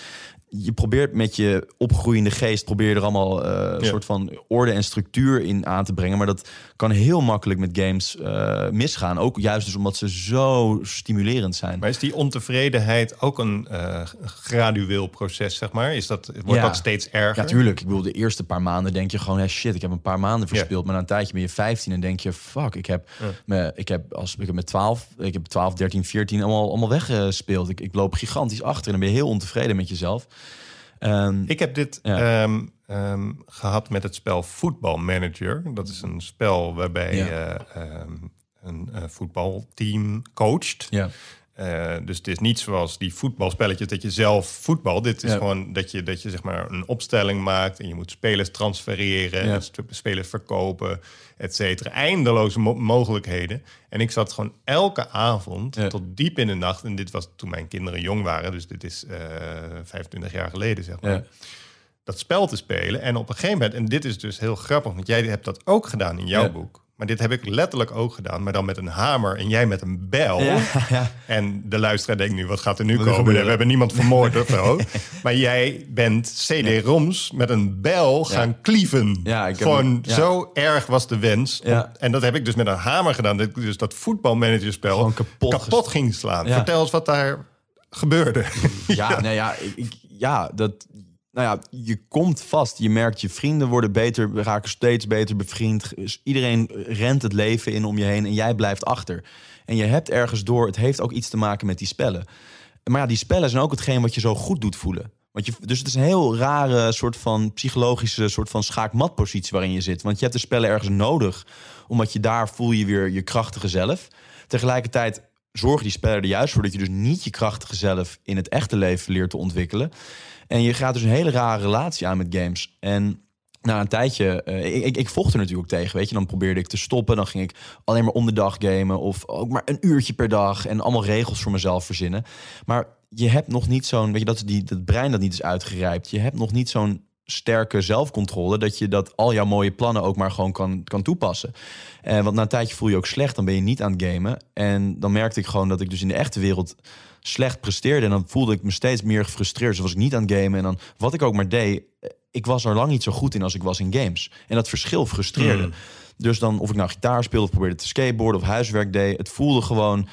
je probeert met je opgroeiende geest, probeer je er allemaal eh, een Ja. soort van orde en structuur in aan te brengen. Maar dat kan heel makkelijk met games eh, misgaan. Ook juist dus omdat ze zo stimulerend zijn. maar is die ontevredenheid ook een eh, gradueel proces, zeg maar? Is dat, wordt Ja. dat steeds erger? Ja, tuurlijk. Ik bedoel, de eerste paar maanden denk je gewoon, hè, shit, ik heb een paar maanden verspeeld. Maar na een tijdje ben je 15 en denk je, fuck, ik heb, me, ik heb, als, ik heb met 12, ik heb 12, 13, 14 allemaal, allemaal weggespeeld. Ik, ik loop gigantisch achter en dan ben je heel ontevreden met jezelf. Ehm, Ik heb dit Ja. ehm, ehm, gehad met het spel Football Manager. Dat is een spel waarbij Ja. je ehm, een eh, voetbalteam coacht. ja. Eh, dus het is niet zoals die voetbalspelletjes dat je zelf voetbal. Dit is Ja. gewoon dat je, dat je zeg maar een opstelling maakt en je moet spelers transfereren, Ja. en sp- spelers verkopen, et cetera. Eindeloze mo- mogelijkheden. En ik zat gewoon elke avond Ja. tot diep in de nacht. En dit was toen mijn kinderen jong waren, dus dit is eh 25 jaar geleden, zeg maar. Ja. Dat spel te spelen. En op een gegeven moment, en dit is dus heel grappig, want jij hebt dat ook gedaan in jouw boek. Maar dit heb ik letterlijk ook gedaan, maar dan met een hamer en jij met een bijl. Ja, ja. En de luisteraar denkt nu, wat gaat er nu Wat komen? We hebben niemand vermoord of zo. <laughs> Maar jij bent CD-ROMs met een bijl gaan klieven. Ja, ik heb Gewoon zo erg was de wens. En dat heb ik dus met een hamer gedaan. Dat ik dus dat voetbalmanagerspel Gewoon kapot kapot ging slaan. Vertel eens wat daar gebeurde. <laughs> Ja, nou ja, ik, ik- ja, dat, nou ja, je komt vast. Je merkt je vrienden worden beter, raken steeds beter bevriend. Dus iedereen rent het leven in om je heen en jij blijft achter. En je hebt ergens door, het heeft ook iets te maken met die spellen. Maar ja, die spellen zijn ook hetgeen wat je zo goed doet voelen. Want je, dus het is een heel rare soort van psychologische soort van schaakmatpositie waarin je zit. Want je hebt de spellen ergens nodig, omdat je daar voel je weer je krachtige zelf. Tegelijkertijd zorgen die spellen er juist voor dat je dus niet je krachtige zelf in het echte leven leert te ontwikkelen. En je gaat dus een hele rare relatie aan met games. En na een tijdje, eh, ik, ik, ik vocht er natuurlijk tegen, weet je. Dan probeerde ik te stoppen, dan ging ik alleen maar om de dag gamen... of ook maar een uurtje per dag en allemaal regels voor mezelf verzinnen. Maar je hebt nog niet zo'n, weet je, dat die, dat brein dat niet is uitgerijpt. Je hebt nog niet zo'n sterke zelfcontrole dat je dat al jouw mooie plannen ook maar gewoon kan, kan toepassen. En want na een tijdje voel je ook slecht, dan ben je niet aan het gamen. En dan merkte ik gewoon dat ik dus in de echte wereld slecht presteerde. En dan voelde ik me steeds meer gefrustreerd. Dus was ik niet aan het gamen. En dan wat ik ook maar deed, ik was er lang niet zo goed in als ik was in games. En dat verschil frustreerde. Mm. Dus dan of ik nou gitaar speelde of probeerde te skateboarden of huiswerk deed, het voelde gewoon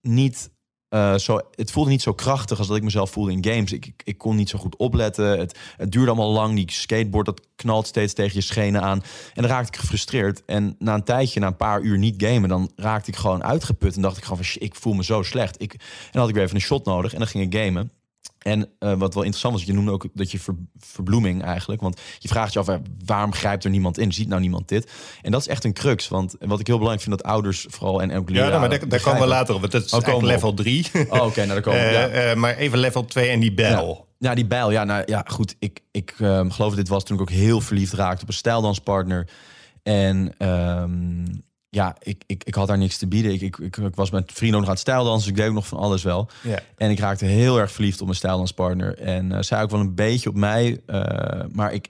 niet eh, zo. Het voelde niet zo krachtig als dat ik mezelf voelde in games. Ik, ik, kon niet zo goed opletten. Het, het duurde allemaal lang. Die skateboard dat knalt steeds tegen je schenen aan. En dan raakte ik gefrustreerd. En na een tijdje, na een paar uur niet gamen, dan raakte ik gewoon uitgeput en dacht ik gewoon van ik voel me zo slecht. Ik, en dan had ik weer even een shot nodig en dan ging ik gamen. En eh, wat wel interessant was, je noemde ook dat je ver, verbloeming eigenlijk. Want je vraagt je af, eh, waarom grijpt er niemand in? Ziet nou niemand dit? En dat is echt een crux. Want wat ik heel belangrijk vind, dat ouders vooral en ook Ja, leraren nou, maar daar, daar komen we later op. want Dat is Oh, level 3. Oh, oké, nou daar komen we. <laughs> ja. Eh, maar even level 2 en die bel. Ja, die bijl. Ja, nou ja, goed. Ik, ik ehm, geloof dat dit was toen ik ook heel verliefd raakte op een stijldanspartner. En ehm, ja, ik, ik, ik had daar niks te bieden. Ik, ik, ik, ik was met vrienden nog aan het stijldansen. Dus ik deed ook nog van alles wel. Ja. En ik raakte heel erg verliefd op mijn stijldanspartner. En eh, zij ook wel een beetje op mij. eh, maar ik,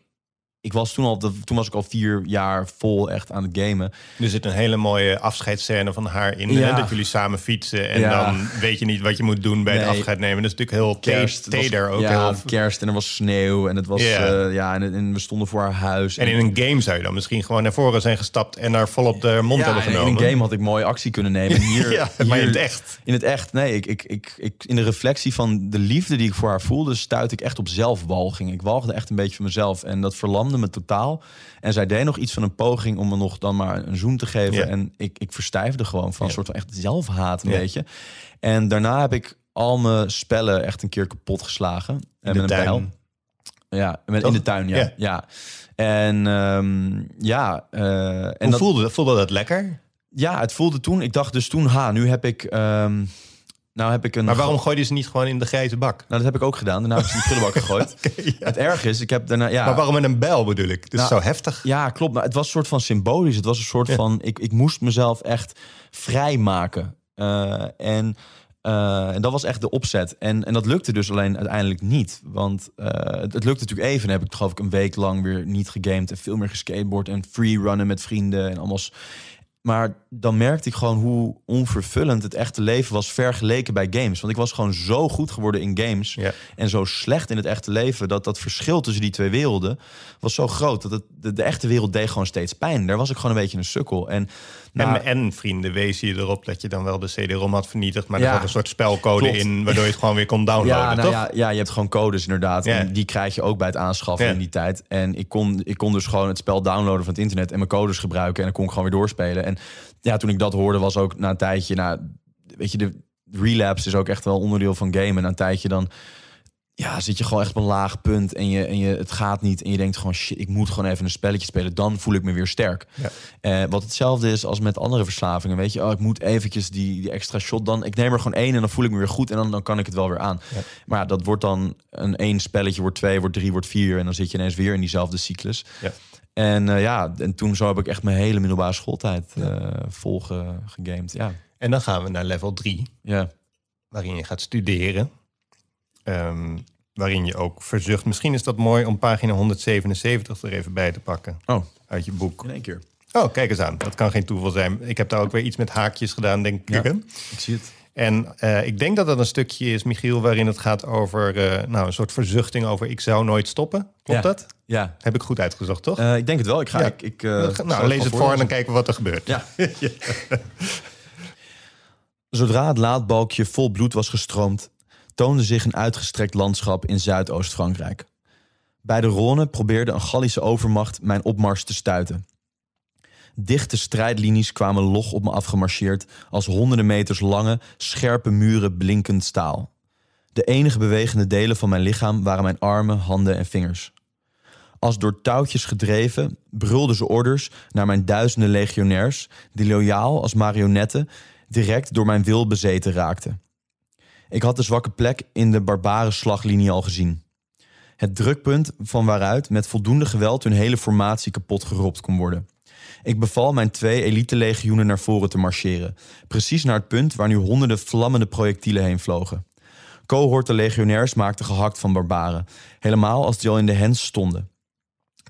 ik was toen al, toen was ik al vier jaar vol echt aan het gamen. Er zit een hele mooie afscheidsscène van haar in. Ja. hè, Dat jullie samen fietsen. En Ja. dan weet je niet wat je moet doen bij het afscheid nemen. Dat is natuurlijk heel Kerst, was- teder ook. Ja, heel- kerst en er was sneeuw. En het was, Ja. eh, ja, en, en we stonden voor haar huis. En in een game zou je dan misschien gewoon naar voren zijn gestapt... en daar volop de mond ja, hebben en genomen. in een game had ik mooi actie kunnen nemen. <laughs> Hier, ja, maar in het echt. In het echt, nee. Ik, ik, ik, ik, in de reflectie van de liefde die ik voor haar voelde, stuitte ik echt op zelfwalging. Ik walgde echt een beetje van mezelf. En dat verlamde me totaal. En zij deed nog iets van een poging om me nog dan maar een zoen te geven. Ja. En ik, ik verstijfde gewoon van een soort van echt zelfhaat, een beetje. En daarna heb ik al mijn spellen echt een keer kapot geslagen. En met een tuin. bijl. Ja, met, in de tuin, ja. Ja. ja. En ehm, ja, eh, en Hoe dat, voelde, voelde dat lekker? ja, het voelde toen. Ik dacht dus toen, ha, nu heb ik, ehm, nou heb ik een. Maar waarom gooi je ze niet gewoon in de grijze bak? Nou, dat heb ik ook gedaan. Daarna heb ik ze in de prullenbak <laughs> gegooid. ja. Het erg is, ik heb daarna, ja, Maar waarom met een bel bedoel ik? Dus Nou, zo heftig. ja, klopt. Maar het was een soort van symbolisch. Het was een soort Ja. van, ik, ik moest mezelf echt vrijmaken. Eh en, eh, en dat was echt de opzet. En, en dat lukte dus alleen uiteindelijk niet. Want eh, het, het lukte natuurlijk even. Dan heb ik geloof ik een week lang weer niet gegamed en veel meer geskateboard en freerunnen met vrienden en allemaal. s- Maar dan merkte ik gewoon hoe onvervullend het echte leven was vergeleken bij games. Want ik was gewoon zo goed geworden in games Ja. en zo slecht in het echte leven dat dat verschil tussen die twee werelden was zo groot dat het, de, de echte wereld deed gewoon steeds pijn. Daar was ik gewoon een beetje een sukkel. En, en, en vrienden wezen je erop dat je dan wel de CD-ROM had vernietigd... maar Ja. er zat een soort spelcode Klopt. in... waardoor je het gewoon weer kon downloaden, ja, nou toch? ja, ja, je hebt gewoon codes inderdaad. Ja. En die krijg je ook bij het aanschaffen in die tijd. En ik kon, ik kon dus gewoon het spel downloaden van het internet en mijn codes gebruiken. En dan kon ik gewoon weer doorspelen. En ja, toen ik dat hoorde, was ook na een tijdje, nou, weet je, de relapse is ook echt wel onderdeel van gamen. Na een tijdje dan ja, zit je gewoon echt op een laag punt en, je, en je, het gaat niet. En je denkt gewoon, shit, ik moet gewoon even een spelletje spelen. Dan voel ik me weer sterk. Ja. Eh, wat hetzelfde is als met andere verslavingen. Weet je, oh, ik moet eventjes die, die extra shot. Dan, ik neem er gewoon één en dan voel ik me weer goed. En dan, dan kan ik het wel weer aan. Ja. Maar ja, dat wordt dan een één spelletje, wordt twee, wordt drie, wordt vier. En dan zit je ineens weer in diezelfde cyclus. Ja. En eh, ja, en toen zo heb ik echt mijn hele middelbare schooltijd eh vol ge- gegamed. Ja. En dan gaan we naar level 3, ja. waarin je gaat studeren. Ehm, waarin je ook verzucht. Misschien is dat mooi om pagina 177 er even bij te pakken. Oh, Uit je boek. in één keer. Oh, kijk eens aan. Dat kan geen toeval zijn. Ik heb daar ook weer iets met haakjes gedaan, denk ik. Ik zie het. En eh, ik denk dat dat een stukje is, Michiel, waarin het gaat over eh, nou, een soort verzuchting over ik zou nooit stoppen. Klopt Ja. dat? Ja, Heb ik goed uitgezocht, toch? Eh, ik denk het wel. Ik ga. Ja. Ik, ik, eh, nou, lees het voor en dan kijken we wat er gebeurt. Ja. <laughs> Zodra het laadbalkje vol bloed was gestroomd, toonde zich een uitgestrekt landschap in Zuidoost-Frankrijk. Bij de Rhône probeerde een Gallische overmacht mijn opmars te stuiten. Dichte strijdlinies kwamen log op me afgemarcheerd als honderden meters lange, scherpe muren blinkend staal. De enige bewegende delen van mijn lichaam waren mijn armen, handen en vingers. Als door touwtjes gedreven brulden ze orders naar mijn duizenden legionairs, die loyaal als marionetten direct door mijn wil bezeten raakten. Ik had de zwakke plek in de barbare slaglinie al gezien. Het drukpunt van waaruit met voldoende geweld hun hele formatie kapot geropt kon worden. Ik beval mijn twee elite-legioenen naar voren te marcheren, precies naar het punt waar nu honderden vlammende projectielen heen vlogen. Cohorten legionairs maakten gehakt van barbaren, helemaal als die al in de hens stonden.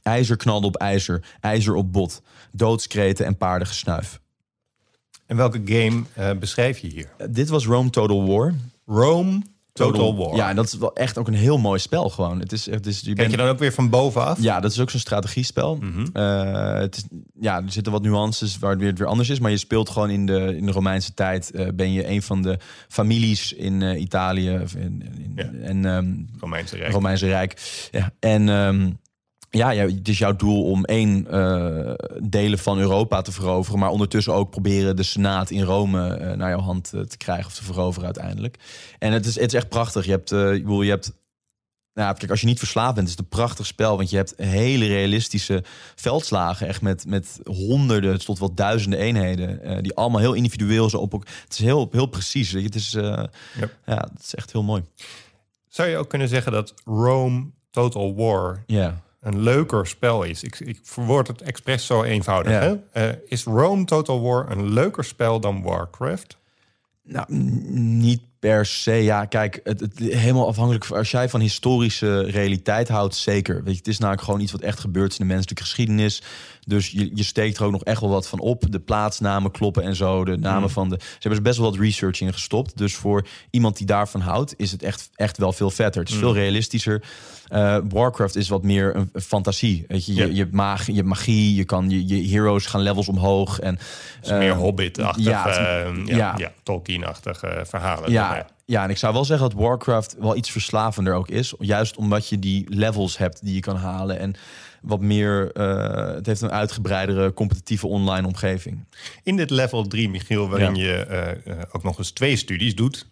IJzer knalde op ijzer, ijzer op bot, doodskreten en paardengesnuif. En welke game eh, beschrijf je hier? Uh, dit was Rome Total War. Rome Total, War. Ja, en dat is wel echt ook een heel mooi spel gewoon. Het is, het is, je Kijk bent- je dan ook weer van bovenaf? Ja, dat is ook zo'n strategiespel. Eh, het is, ja, er zitten wat nuances waar het weer, weer anders is. Maar je speelt gewoon in de, in de Romeinse tijd. eh, ben je een van de families in eh, Italië. of in, in- Ja. En ehm, Romeinse Rijk. Romeinse Rijk. Ja, en ehm, ja, ja, het is jouw doel om één eh, delen van Europa te veroveren, maar ondertussen ook proberen de Senaat in Rome eh, naar jouw hand eh, te krijgen of te veroveren uiteindelijk. En het is, het is echt prachtig. Je hebt, je hebt nou, kijk, als je niet verslaafd bent, is het een prachtig spel. Want je hebt hele realistische veldslagen. Echt met, met honderden tot wel duizenden eenheden. die allemaal heel individueel zo op. Het is heel, heel precies. Het is, Yep. ja, het is echt heel mooi. Zou je ook kunnen zeggen dat Rome Total War Ja. Een leuker spel is? Ik, ik verwoord het expres zo eenvoudig. Ja. Hè? Eh, is Rome Total War een leuker spel dan Warcraft? Nou, niet per se. Ja, kijk, het, het helemaal afhankelijk van als jij van historische realiteit houdt, zeker. Weet je, het is namelijk gewoon iets wat echt gebeurt in de menselijke geschiedenis. Dus je, je steekt er ook nog echt wel wat van op. De plaatsnamen kloppen en zo. De namen Mm. van de. Ze hebben er best wel wat research in gestopt. Dus voor iemand die daarvan houdt, is het echt, echt wel veel vetter. Het is Mm. veel realistischer. Eh, Warcraft is wat meer een, een fantasie. Weet je, je, je, hebt mag, je hebt magie, je kan je, je heroes gaan levels omhoog. En, Het is meer eh, Hobbit-achtig, ja, eh, ja, ja. ja. Tolkien-achtige verhalen. Ja, ja, en ik zou wel zeggen dat Warcraft wel iets verslavender ook is. Juist omdat je die levels hebt die je kan halen. En wat meer, eh, het heeft een uitgebreidere competitieve online omgeving. In dit level 3, Michiel, waarin Ja. je eh, eh, ook nog eens twee studies doet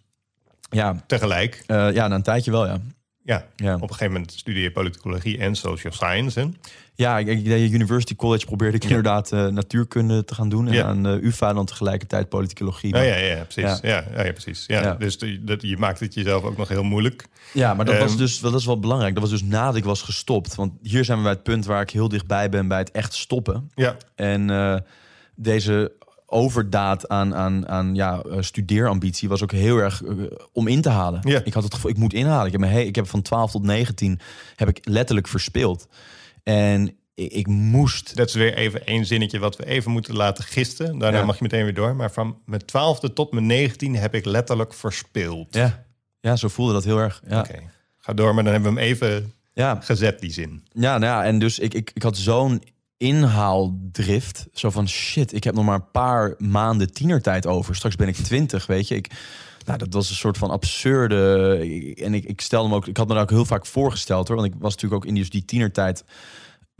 Ja, tegelijk. ja na een tijdje wel, ja. Ja, Ja, op een gegeven moment studeer je politicologie en social science. Hè? ja ik, ik deed University College probeerde ik inderdaad eh, natuurkunde te gaan doen. En Ja. aan de UvA dan tegelijkertijd politicologie. Ja, Maar- ja, ja, precies. Ja. Ja, ja, precies. Ja. Dus dat, je maakt het jezelf ook nog heel moeilijk. Ja, maar dat was Ehm, dus dat is wel belangrijk. Dat was dus nadat ik was gestopt. Want hier zijn we bij het punt waar ik heel dichtbij ben bij het echt stoppen. Ja, En eh, deze overdaad aan, aan, aan ja, eh, studeerambitie was ook heel erg eh, om in te halen. Ik had het gevoel, ik moet inhalen. Ik heb, me he- ik heb van 12 tot 19 heb ik letterlijk verspeeld. En ik, ik moest. dat is weer even één zinnetje wat we even moeten laten gisten. Daarna Ja. mag je meteen weer door. Maar van mijn twaalfde tot mijn negentien heb ik letterlijk verspeeld. Ja, ja, zo voelde dat heel erg. Ja, Oké, ga door. Maar dan hebben we hem even ja. gezet, die zin. Ja, nou ja, en dus ik, ik, ik had zo'n inhaaldrift. Zo van shit, ik heb nog maar een paar maanden tienertijd over. Straks ben ik twintig, weet je. Ik, nou, dat was een soort van absurde. En ik, ik stelde me ook, ik had me daar ook heel vaak voorgesteld hoor. Want ik was natuurlijk ook in die, die tienertijd.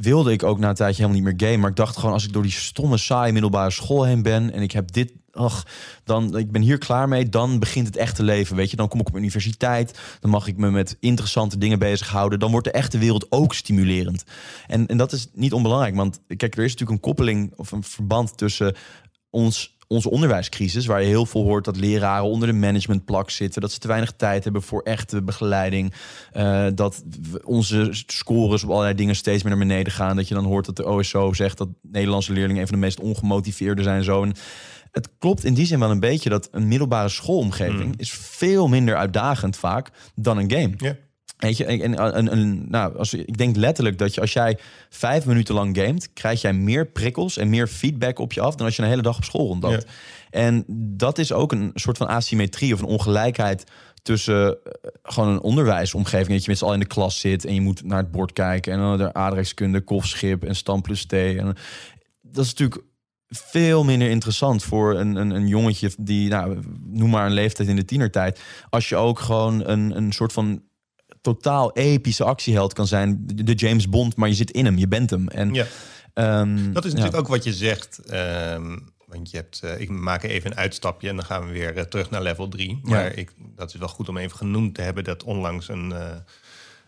Wilde ik ook na een tijdje helemaal niet meer game. Maar ik dacht gewoon, als ik door die stomme, saaie middelbare school heen ben. en ik heb dit. Ach, dan ik ben hier klaar mee. Dan begint het echte leven. Weet je, dan kom ik op universiteit. Dan mag ik me met interessante dingen bezighouden. Dan wordt de echte wereld ook stimulerend. En, en dat is niet onbelangrijk. Want kijk, er is natuurlijk een koppeling of een verband tussen ons, onze onderwijscrisis, waar je heel veel hoort dat leraren onder de managementplak zitten, dat ze te weinig tijd hebben voor echte begeleiding, eh, dat onze scores op allerlei dingen steeds meer naar beneden gaan, dat je dan hoort dat de OSO zegt dat Nederlandse leerlingen een van de meest ongemotiveerde zijn. Zo. En het klopt in die zin wel een beetje dat een middelbare schoolomgeving is veel minder uitdagend vaak dan een game. Ja. Weet je, en, nou, als, ik denk letterlijk dat je als jij vijf minuten lang gamet, krijg jij meer prikkels en meer feedback op je af dan als je een hele dag op school rondloopt. En dat is ook een soort van asymmetrie of een ongelijkheid tussen eh, gewoon een onderwijsomgeving. Dat je met z'n allen in de klas zit en je moet naar het bord kijken en dan de aardrijkskunde, kofschip en stam plus T. En dat is natuurlijk veel minder interessant voor een, een, een jongetje die, nou, noem maar een leeftijd in de tienertijd. Als je ook gewoon een, een soort van totaal epische actieheld kan zijn. De James Bond, maar je zit in hem, je bent hem. En Ja. ehm, Dat is ja. natuurlijk ook wat je zegt. ehm, want je hebt, eh, ik maak even een uitstapje en dan gaan we weer eh, terug naar level 3. Maar ik, dat is wel goed om even genoemd te hebben dat onlangs een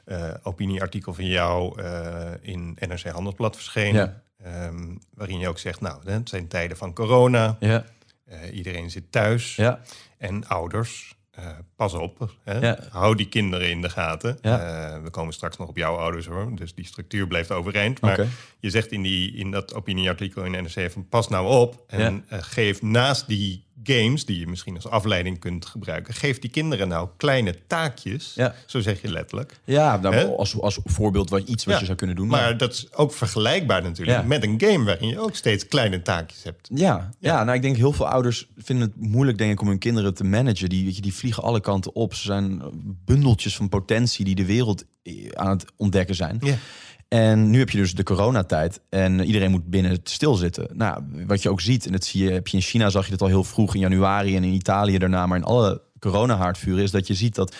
eh, opinieartikel van jou in NRC Handelsblad verscheen. Ja. ehm, waarin je ook zegt, nou, het zijn tijden van corona. Ja, iedereen zit thuis. ja, En ouders, eh, pas op. Hè? Ja. Hou die kinderen in de gaten. Ja. Eh, we komen straks nog op jouw ouders hoor. Dus die structuur blijft overeind. Maar je zegt in, die, in dat opinieartikel in NRC van pas nou op. En Ja. eh, geef naast die games, die je misschien als afleiding kunt gebruiken, geef die kinderen nou kleine taakjes. Ja. Zo zeg je letterlijk. Ja, nou, als, als voorbeeld wat, iets wat Ja, je zou kunnen doen. Maar dat is ook vergelijkbaar natuurlijk Ja. met een game waarin je ook steeds kleine taakjes hebt. Ja, ja. nou ik denk heel veel ouders vinden het moeilijk denk ik om hun kinderen te managen. Die, weet je, die vliegen alle kanten op. Ze zijn bundeltjes van potentie die de wereld eh, aan het ontdekken zijn. Ja. En nu heb je dus de coronatijd en iedereen moet binnen stilzitten. Nou, wat je ook ziet, en dat zie je, heb je in China zag je dat al heel vroeg in januari en in Italië daarna, maar in alle coronahaardvuren is dat je ziet dat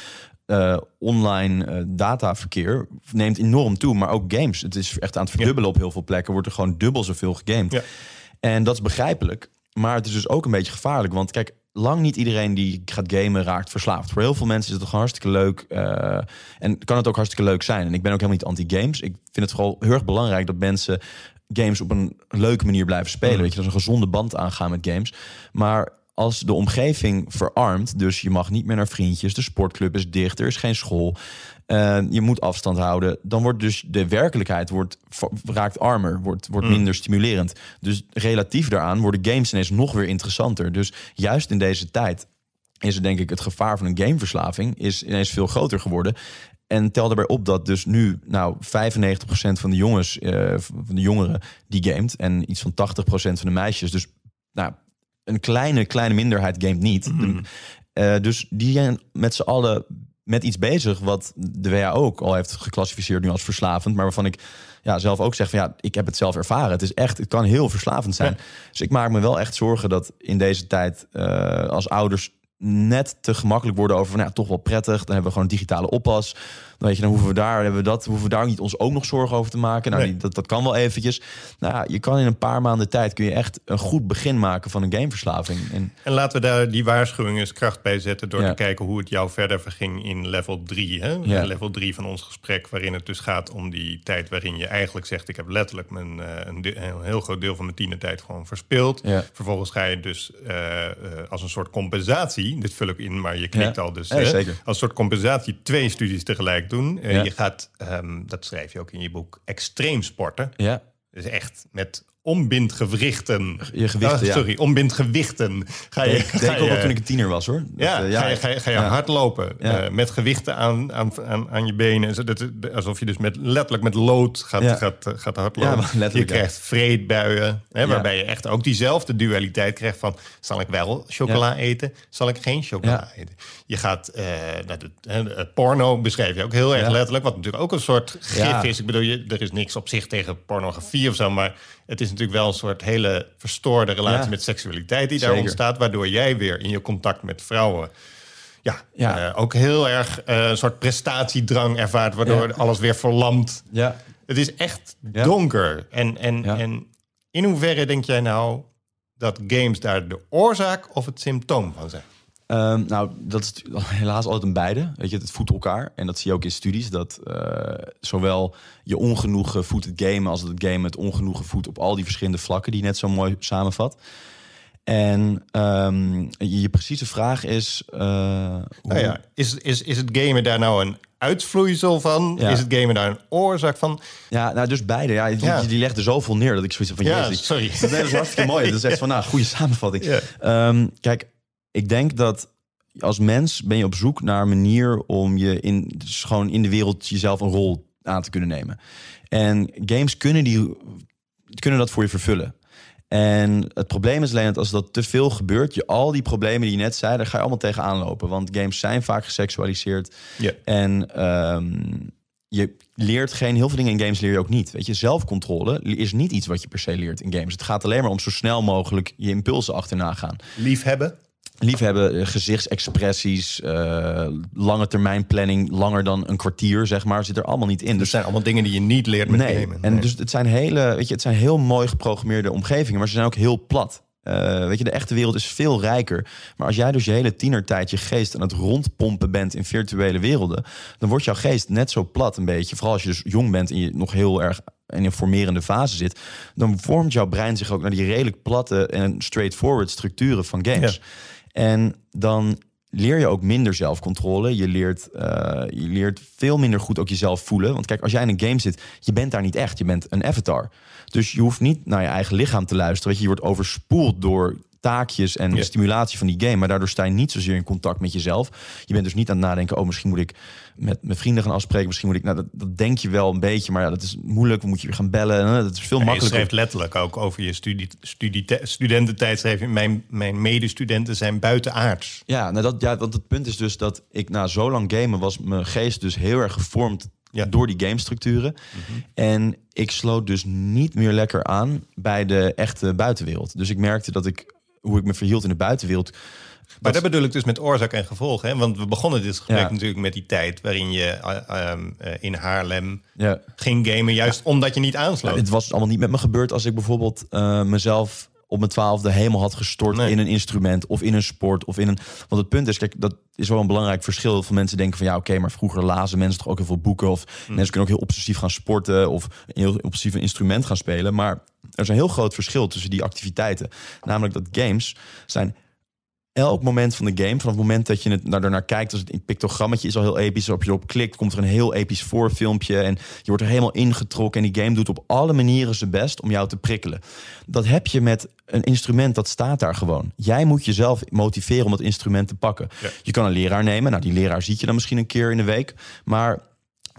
eh, online eh, dataverkeer neemt enorm toe, maar ook games. Het is echt aan het verdubbelen op heel veel plekken, wordt er gewoon dubbel zoveel gegamed. Ja. En dat is begrijpelijk, maar het is dus ook een beetje gevaarlijk, want kijk, lang niet iedereen die gaat gamen raakt verslaafd. Voor heel veel mensen is het gewoon hartstikke leuk. eh, en kan het ook hartstikke leuk zijn. En ik ben ook helemaal niet anti-games. Ik vind het vooral heel erg belangrijk dat mensen games op een leuke manier blijven spelen. Mm. Weet je, dat is een gezonde band aangaan met games. Maar als de omgeving verarmt, dus je mag niet meer naar vriendjes, de sportclub is dicht, er is geen school, eh, je moet afstand houden, dan wordt dus de werkelijkheid wordt, raakt armer, wordt, wordt Mm. minder stimulerend. Dus relatief daaraan worden games ineens nog weer interessanter. Dus juist in deze tijd is het denk ik het gevaar van een gameverslaving is ineens veel groter geworden. En tel daarbij op dat dus nu nou 95% van de jongens, eh, van de jongeren die gamet en iets van 80% van de meisjes. Dus nou, een kleine, kleine minderheid gamet niet. De- eh, dus die zijn met z'n allen met iets bezig wat de WHO ook al heeft geclassificeerd nu als verslavend, maar waarvan ik ja, zelf ook zeg van ja, ik heb het zelf ervaren. Het is echt, het kan heel verslavend zijn. Dus ik maak me wel echt zorgen dat in deze tijd eh, als ouders net te gemakkelijk worden over van ja, toch wel prettig. Dan hebben we gewoon een digitale oppas. Weet je, dan hoeven we daar hebben we dat, hoeven we daar niet ons ook nog zorgen over te maken. Nou, Nee. die, dat, dat kan wel eventjes. Nou, je kan in een paar maanden tijd kun je echt een goed begin maken van een gameverslaving. En En laten we daar die waarschuwing eens kracht bij zetten door Ja. te kijken hoe het jou verder verging in level 3. Hè? Ja. Level 3 van ons gesprek, waarin het dus gaat om die tijd waarin je eigenlijk zegt: Ik heb letterlijk mijn, eh, een, de- een heel groot deel van mijn tienertijd gewoon verspeeld. Ja. Vervolgens ga je dus eh, eh, als een soort compensatie, dit vul ik in, maar je knikt al dus. Hè. Als een soort compensatie twee studies tegelijk doen. Eh, Ja. Je gaat, ehm, dat schrijf je ook in je boek, extreem sporten. ja, Dus echt met ombindgewrichten. Je gewichten, Ah, ja. Sorry, ombindgewichten. Ga je, ik denk ook wel toen ik een tiener was hoor. Dat, ja, eh, ga je, ga je, ga je Ja. hardlopen Ja. eh, met gewichten aan, aan, aan, aan je benen. Dat- Alsof je dus met, letterlijk met lood gaat, Ja. gaat, eh, gaat hardlopen. Ja, je ja. krijgt vreedbuien, hè, Ja. waarbij je echt ook diezelfde dualiteit krijgt van... zal ik wel chocola eten, zal ik geen chocola eten? Je gaat, hè, de- porno beschrijf je ook heel erg Ja. letterlijk... wat natuurlijk ook een soort gif Ja. is. Ik bedoel, je, er is niks op zich tegen pornografie of zo... maar het is natuurlijk wel een soort hele verstoorde relatie Ja. met seksualiteit die daar ontstaat... waardoor jij weer in je contact met vrouwen ja, Ja. eh, ook heel erg eh, een soort prestatiedrang ervaart, waardoor Ja. alles weer verlamt. Ja, Het is echt donker. En, en, en in hoeverre denk jij nou dat games daar de oorzaak of het symptoom van zijn? Ehm, nou, dat is <laughs> helaas altijd een beide. Weet je, het voedt elkaar. En dat zie je ook in studies. Dat eh, zowel je ongenoegen voedt het gamen... als het game het ongenoegen voedt op al die verschillende vlakken... die je net zo mooi samenvat. En ehm, je, je precieze vraag is... eh, hoe- Nou ja, is, is, is het gamen daar nou een uitvloeisel van? Ja. Is het gamen daar een oorzaak van? Ja, nou dus beide. Ja, die, Ja. die legt er zoveel neer dat ik zoiets van... Ja, sorry. <laughs> Dat is hartstikke mooi. Dat is echt <laughs> van, nou, goede samenvatting. Ehm, kijk, ik denk dat als mens ben je op zoek naar een manier om je in, dus gewoon in de wereld jezelf een rol aan te kunnen nemen. En games kunnen, die, kunnen dat voor je vervullen. En het probleem is alleen dat als dat te veel gebeurt, je al die problemen die je net zei, daar ga je allemaal tegenaan lopen. Want games zijn vaak geseksualiseerd. Ja. En ehm, je leert geen, heel veel dingen in games leer je ook niet. Weet je, zelfcontrole is niet iets wat je per se leert in games. Het gaat alleen maar om zo snel mogelijk je impulsen achterna gaan. Liefhebben? Liefhebben, eh, gezichtsexpressies, eh, lange termijn planning, langer dan een kwartier, zeg maar, zit er allemaal niet in. Dus zijn allemaal dingen die je niet leert met nee. gamen. En Nee. dus het zijn hele, weet je, het zijn heel mooi geprogrammeerde omgevingen, maar ze zijn ook heel plat. Eh, weet je, de echte wereld is veel rijker. Maar als jij dus je hele tienertijd je geest aan het rondpompen bent in virtuele werelden, dan wordt jouw geest net zo plat een beetje. Vooral als je dus jong bent en je nog heel erg in een formerende fase zit, dan vormt jouw brein zich ook naar die redelijk platte en straightforward structuren van games. Ja. En dan leer je ook minder zelfcontrole. Je leert, eh, je leert veel minder goed ook jezelf voelen. Want kijk, als jij in een game zit, je bent daar niet echt. Je bent een avatar. Dus je hoeft niet naar je eigen lichaam te luisteren. Weet je, je wordt overspoeld door taakjes en Ja. stimulatie van die game. Maar daardoor sta je niet zozeer in contact met jezelf. Je bent dus niet aan het nadenken, oh, misschien moet ik met mijn vrienden gaan afspreken. Misschien moet ik, nou, dat, dat denk je wel een beetje, maar ja, dat is moeilijk. Moet je weer gaan bellen? hè? Dat is veel Ja, je makkelijker. schrijft letterlijk ook over je studie, studie, studententijd. Schreef je, mijn, mijn medestudenten zijn buitenaards. Ja, nou dat, ja, want het punt is dus dat ik na zo lang gamen was mijn geest dus heel erg gevormd Ja. door die gamestructuren. En ik sloot dus niet meer lekker aan bij de echte buitenwereld. Dus ik merkte dat ik, hoe ik me verhield in de buitenwereld. Maar dat bedoel ik dus met oorzaak en gevolg. Hè? Want we begonnen dit gesprek Ja. natuurlijk met die tijd... waarin je eh, ehm, eh, in Haarlem Ja, ging gamen... juist omdat je niet aansloot. het was allemaal niet met me gebeurd als ik bijvoorbeeld eh, mezelf op mijn twaalfde helemaal had gestort Nee. in een instrument of in een sport of in een. Want het punt is, kijk, dat is wel een belangrijk verschil. Heel veel mensen denken van ja, oké, maar vroeger lazen mensen toch ook heel veel boeken of Hmm. mensen kunnen ook heel obsessief gaan sporten of heel obsessief een instrument gaan spelen. Maar er is een heel groot verschil tussen die activiteiten. Namelijk dat games zijn elk moment van de game, vanaf het moment dat je het naar, ernaar kijkt, als het in pictogrammetje is al heel episch, als je erop klikt, komt er een heel episch voorfilmpje en je wordt er helemaal ingetrokken en die game doet op alle manieren zijn best om jou te prikkelen. Dat heb je met een instrument dat staat daar gewoon. Jij moet jezelf motiveren om dat instrument te pakken. Ja. Je kan een leraar nemen, nou die leraar ziet je dan misschien een keer in de week, maar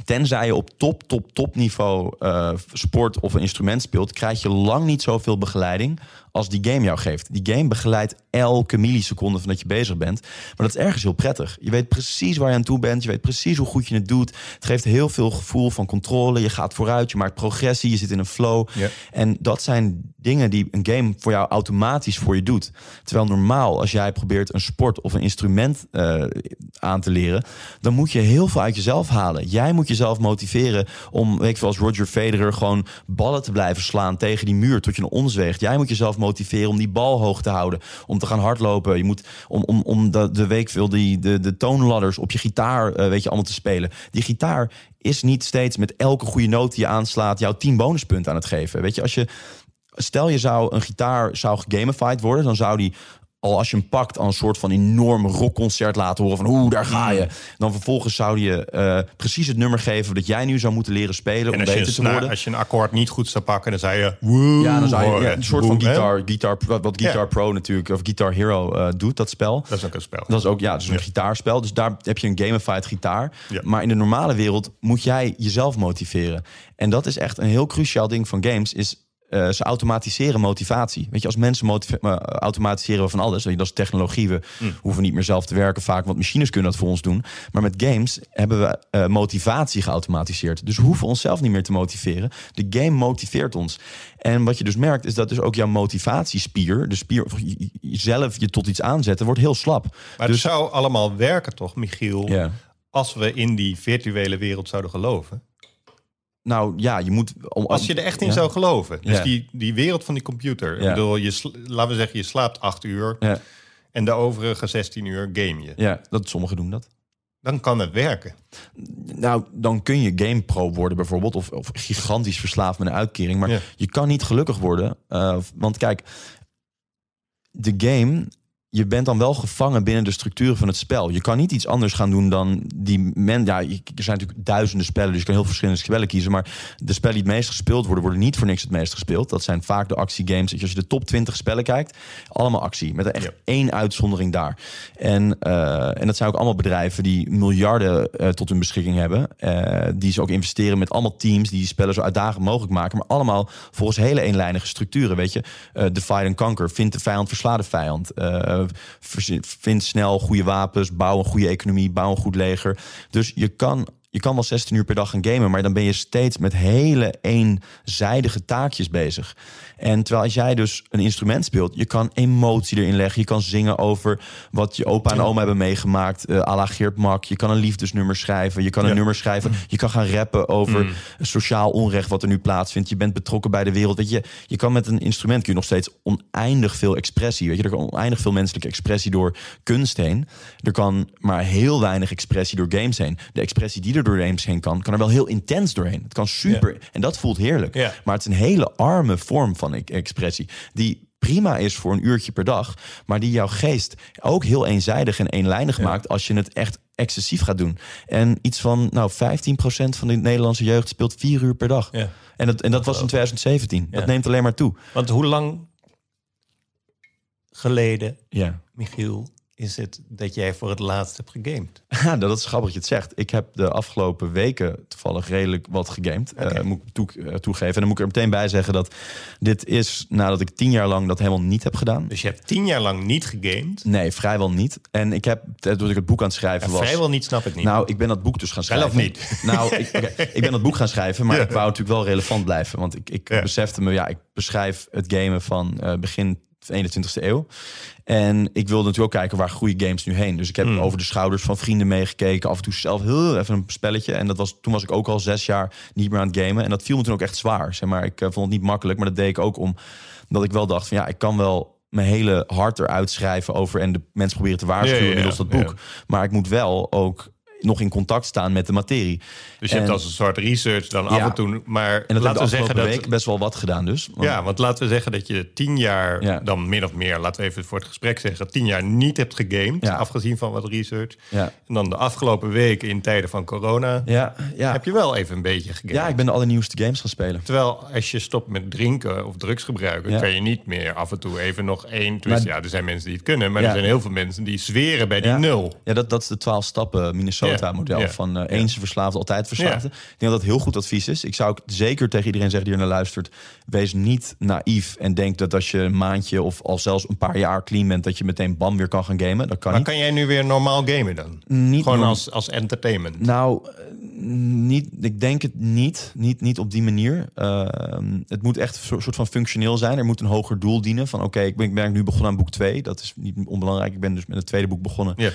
Tenzij je op top, top, top niveau eh, sport of een instrument speelt, krijg je lang niet zoveel begeleiding als die game jou geeft. Die game begeleidt elke milliseconde van dat je bezig bent. Maar dat is ergens heel prettig. Je weet precies waar je aan toe bent. Je weet precies hoe goed je het doet. Het geeft heel veel gevoel van controle. Je gaat vooruit, je maakt progressie, je zit in een flow. Ja. En dat zijn dingen die een game voor jou automatisch voor je doet. Terwijl normaal, als jij probeert een sport of een instrument eh, aan te leren, dan moet je heel veel uit jezelf halen. Jij moet jezelf motiveren om, weet ik veel, als Roger Federer gewoon ballen te blijven slaan tegen die muur tot je een ons weegt. Jij moet jezelf motiveren om die bal hoog te houden, om te gaan hardlopen. Je moet om, om, om de, de week veel die de, de toonladders op je gitaar, eh, weet je, allemaal te spelen. Die gitaar is niet steeds met elke goede noot die je aanslaat jou 10 bonuspunten aan het geven. Weet je, als je stel je zou een gitaar zou gegamified worden, dan zou die al als je hem pakt al een soort van enorm rockconcert laten horen van hoe daar ga Mm. je. Dan vervolgens zou je eh, precies het nummer geven dat jij nu zou moeten leren spelen en om als je, beter een te worden. als je een akkoord niet goed zou pakken... dan zei je... woe Ja, dan zou je ja, een soort van Woe, guitar, guitar wat, wat Guitar Ja. Pro natuurlijk of Guitar Hero eh, doet dat spel. Dat is ook een spel. Dat is ook ja, dus een Ja. gitaarspel. Dus daar heb je een gamified gitaar. Maar in de normale wereld moet jij jezelf motiveren. En dat is echt een heel cruciaal ding van games. Is eh, ze automatiseren motivatie. Weet je, als mensen eh, automatiseren we van alles. Dat is technologie. We Mm. hoeven niet meer zelf te werken vaak, want machines kunnen dat voor ons doen. Maar met games hebben we eh, motivatie geautomatiseerd. Dus we hoeven onszelf niet meer te motiveren. De game motiveert ons. En wat je dus merkt, is dat dus ook jouw motivatiespier, de spier of je- je- jezelf je tot iets aanzetten, wordt heel slap. Maar het zou allemaal werken toch, Michiel... Als we in die virtuele wereld zouden geloven? Nou ja, je moet. Om, Als je er echt in ja. zou geloven. Dus Ja. die, die wereld van die computer. Ik bedoel, je, laten we zeggen, je slaapt acht uur... Ja, en de overige 16 uur game je. ja, dat sommigen doen dat. Dan kan het werken. Nou, dan kun je game pro worden bijvoorbeeld, of, of gigantisch verslaafd met een uitkering. Maar je kan niet gelukkig worden. eh, want kijk, de game. Je bent dan wel gevangen binnen de structuren van het spel. Je kan niet iets anders gaan doen dan die men. Ja, er zijn natuurlijk duizenden spellen, dus je kan heel verschillende spellen kiezen. Maar de spellen die het meest gespeeld worden, worden niet voor niks het meest gespeeld. Dat zijn vaak de actiegames. Als je de top 20 spellen kijkt, allemaal actie. Met echt Ja. één uitzondering daar. En, eh, en dat zijn ook allemaal bedrijven die miljarden eh, tot hun beschikking hebben. eh, die ze ook investeren met allemaal teams die die spellen zo uitdagend mogelijk maken. Maar allemaal volgens hele eenlijnige structuren. Weet je, Eh divide and conquer. Vind de vijand, versla de vijand. Vind snel goede wapens. Bouw een goede economie. Bouw een goed leger. Dus je kan. Je kan wel 16 uur per dag gaan gamen, maar dan ben je steeds met hele eenzijdige taakjes bezig. En terwijl als jij dus een instrument speelt, je kan emotie erin leggen. Je kan zingen over wat je opa en oma hebben meegemaakt. eh à la Geert Mak. Je kan een liefdesnummer schrijven. Je kan een Ja. nummer schrijven. Je kan gaan rappen over sociaal onrecht wat er nu plaatsvindt. Je bent betrokken bij de wereld. Weet je, je kan met een instrument kun je nog steeds oneindig veel expressie. Weet je, er kan oneindig veel menselijke expressie door kunst heen. Er kan maar heel weinig expressie door games heen. De expressie die er door games heen kan, kan er wel heel intens doorheen. Het kan super. En dat voelt heerlijk. Ja. Maar het is een hele arme vorm van expressie. Die prima is voor een uurtje per dag. Maar die jouw geest ook heel eenzijdig en eenlijnig maakt als je het echt excessief gaat doen. En iets van nou 15% van de Nederlandse jeugd speelt vier uur per dag. Ja. En dat, en dat was in 2017. Dat neemt alleen maar toe. Want hoe lang geleden, Ja. Michiel, is het dat jij voor het laatst hebt gegamed? <laughs> Ja, dat is grappig dat je het zegt. Ik heb de afgelopen weken toevallig redelijk wat gegamed. Eh, moet ik toe, eh, toegeven. En dan moet ik er meteen bij zeggen dat dit is nadat ik tien jaar lang dat helemaal niet heb gedaan. Dus je hebt tien jaar lang niet gegamed. Nee, vrijwel niet. En ik heb, eh, toen ik het boek aan het schrijven Ja, was... vrijwel niet, snap ik niet. Nou, ik ben dat boek dus gaan Wel schrijven. of niet? Nou, ik, <laughs> ik ben dat boek gaan schrijven, maar Ja. ik wou natuurlijk wel relevant blijven. Want ik, ik Ja. besefte me, ja, ik beschrijf het gamen van eh, begin 21ste eeuw. En ik wilde natuurlijk ook kijken waar goede games nu heen. Dus ik heb Hmm. over de schouders van vrienden meegekeken. Af en toe zelf heel even een spelletje. En dat was, toen was ik ook al zes jaar niet meer aan het gamen. En dat viel me toen ook echt zwaar. Zeg maar, ik eh, vond het niet makkelijk, maar dat deed ik ook om dat ik wel dacht van ja, ik kan wel mijn hele hart eruit schrijven over en de mensen proberen te waarschuwen Ja, ja, ja. middels dat boek. Maar ik moet wel ook nog in contact staan met de materie. dus je hebt als een soort research dan Ja. af en toe. Maar En dat laten we zeggen dat. week best wel wat gedaan dus. Want- Ja, want laten we zeggen dat je tien jaar, Ja. dan min of meer, laten we even voor het gesprek zeggen, tien jaar niet hebt gegamed, Ja. afgezien van wat research. Ja. En dan de afgelopen weken in tijden van corona Ja, ja. heb je wel even een beetje gegamed. ja, ik ben de allernieuwste games gaan spelen. Terwijl als je stopt met drinken of drugs gebruiken, kan je niet meer af en toe even nog één. Dus ja, er zijn mensen die het kunnen, maar er zijn heel veel mensen die zweren bij die nul. Ja, dat, dat is de 12 stappen Minnesota-model Ja. van eh eens verslaafd, altijd verslaafd. Ik denk dat dat heel goed advies is. Ik zou ook zeker tegen iedereen zeggen die er naar luistert, wees niet naïef en denk dat als je een maandje of al zelfs een paar jaar clean bent, dat je meteen bam weer kan gaan gamen. Dat kan Maar niet. kan jij nu weer normaal gamen dan? Niet Gewoon als, als entertainment. Nou, eh, niet, ik denk het niet. Niet, niet op die manier. Ehm, het moet echt een soort van functioneel zijn. Er moet een hoger doel dienen. Van oké, ik ben, ik ben nu begonnen aan boek 2. Dat is niet onbelangrijk. Ik ben dus met het tweede boek begonnen. Ja.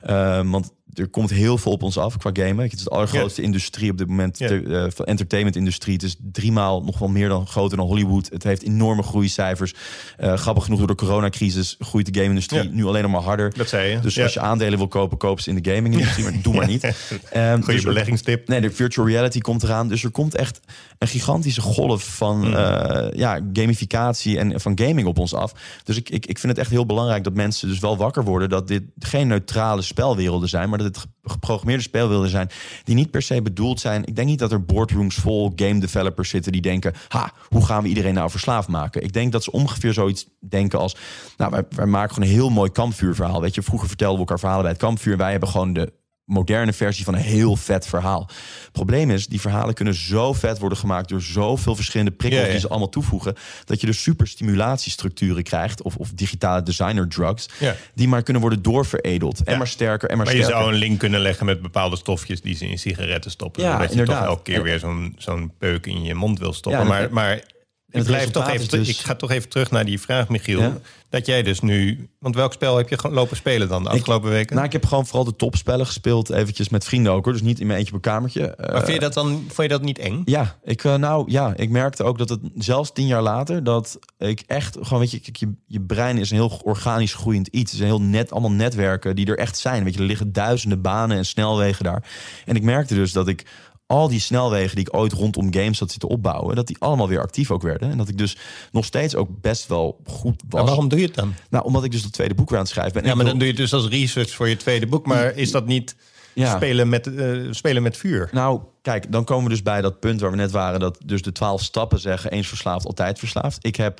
Ehm, want er komt heel veel op ons af qua gamen. Het is de allergrootste industrie op dit moment. Ja. De eh, van entertainment-industrie. Het is driemaal nog wel meer dan groter dan Hollywood. Het heeft enorme groeicijfers. Eh, grappig genoeg door de coronacrisis groeit de game-industrie nu alleen nog maar harder. Dat zei je. Dus als je aandelen wil kopen, koop ze in de gaming-industrie. Maar doe maar niet. <laughs> Ehm, Goeie dus beleggingstip. Nee, de virtual reality komt eraan. Dus er komt echt een gigantische golf van Hmm. eh, ja, gamificatie en van gaming op ons af. Dus ik, ik, ik vind het echt heel belangrijk dat mensen dus wel wakker worden dat dit geen neutrale spelwerelden zijn, maar dat het ge- geprogrammeerde spelwerelden zijn die niet per se bedoeld zijn. Ik denk niet dat er boardrooms vol game developers zitten die denken, ha, hoe gaan we iedereen nou verslaafd maken? Ik denk dat ze ongeveer zoiets denken als, nou, wij, wij maken gewoon een heel mooi kampvuurverhaal. Weet je, vroeger vertelden we elkaar verhalen bij het kampvuur. Wij hebben gewoon de moderne versie van een heel vet verhaal. Probleem is, die verhalen kunnen zo vet worden gemaakt door zoveel verschillende prikkels Ja, ja. die ze allemaal toevoegen, dat je dus super stimulatiestructuren krijgt of, of digitale designer drugs, Ja. die maar kunnen worden doorveredeld en maar sterker en maar, Maar je zou een link kunnen leggen met bepaalde stofjes die ze in sigaretten stoppen. Ja, zodat je inderdaad. toch elke keer weer zo'n zo'n peuk in je mond wil stoppen. Maar maar ik, het blijf toch even dus- ik ga toch even terug naar die vraag, Michiel. Ja. Dat jij dus nu... Want welk spel heb je gewoon lopen spelen dan de afgelopen weken? Nou, ik heb gewoon vooral de topspellen gespeeld, eventjes met vrienden ook, hoor. dus niet in mijn eentje op een kamertje. Eh, maar vind je dat dan vond je dat niet eng? Ja, ik, eh, nou ja, ik merkte ook dat het zelfs tien jaar later dat ik echt gewoon, weet je, kijk, je, je brein is een heel organisch groeiend iets. Het is een heel net, allemaal netwerken die er echt zijn. Weet je, er liggen duizenden banen en snelwegen daar. En ik merkte dus dat ik al die snelwegen die ik ooit rondom games had zitten opbouwen, dat die allemaal weer actief ook werden. En dat ik dus nog steeds ook best wel goed was. Waarom doe je het dan? Nou, omdat ik dus het tweede boek weer aan het schrijven ben. En Ja, maar dan doe je het dus als research voor je tweede boek. Maar is dat niet Ja. spelen, met, eh, spelen met vuur? Nou, kijk, dan komen we dus bij dat punt waar we net waren... dat dus de twaalf stappen zeggen... eens verslaafd, altijd verslaafd. Ik heb,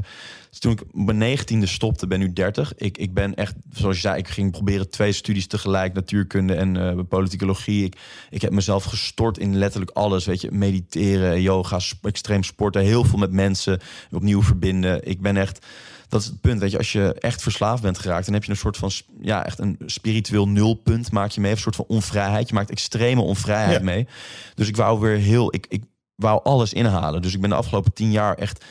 toen ik mijn negentiende stopte, ben nu 30. Ik, ik ben echt, zoals je zei, ik ging proberen twee studies tegelijk... natuurkunde en eh politicologie. Ik, ik heb mezelf gestort in letterlijk alles. Weet je, mediteren, yoga, sp- extreem sporten... heel veel met mensen opnieuw verbinden. Ik ben echt... Dat is het punt, weet je, als je echt verslaafd bent geraakt, dan heb je een soort van, ja, echt een spiritueel nulpunt maak je mee, of een soort van onvrijheid. Je maakt extreme onvrijheid Ja. mee. Dus ik wou weer heel, ik, ik wou alles inhalen. Dus ik ben de afgelopen tien jaar echt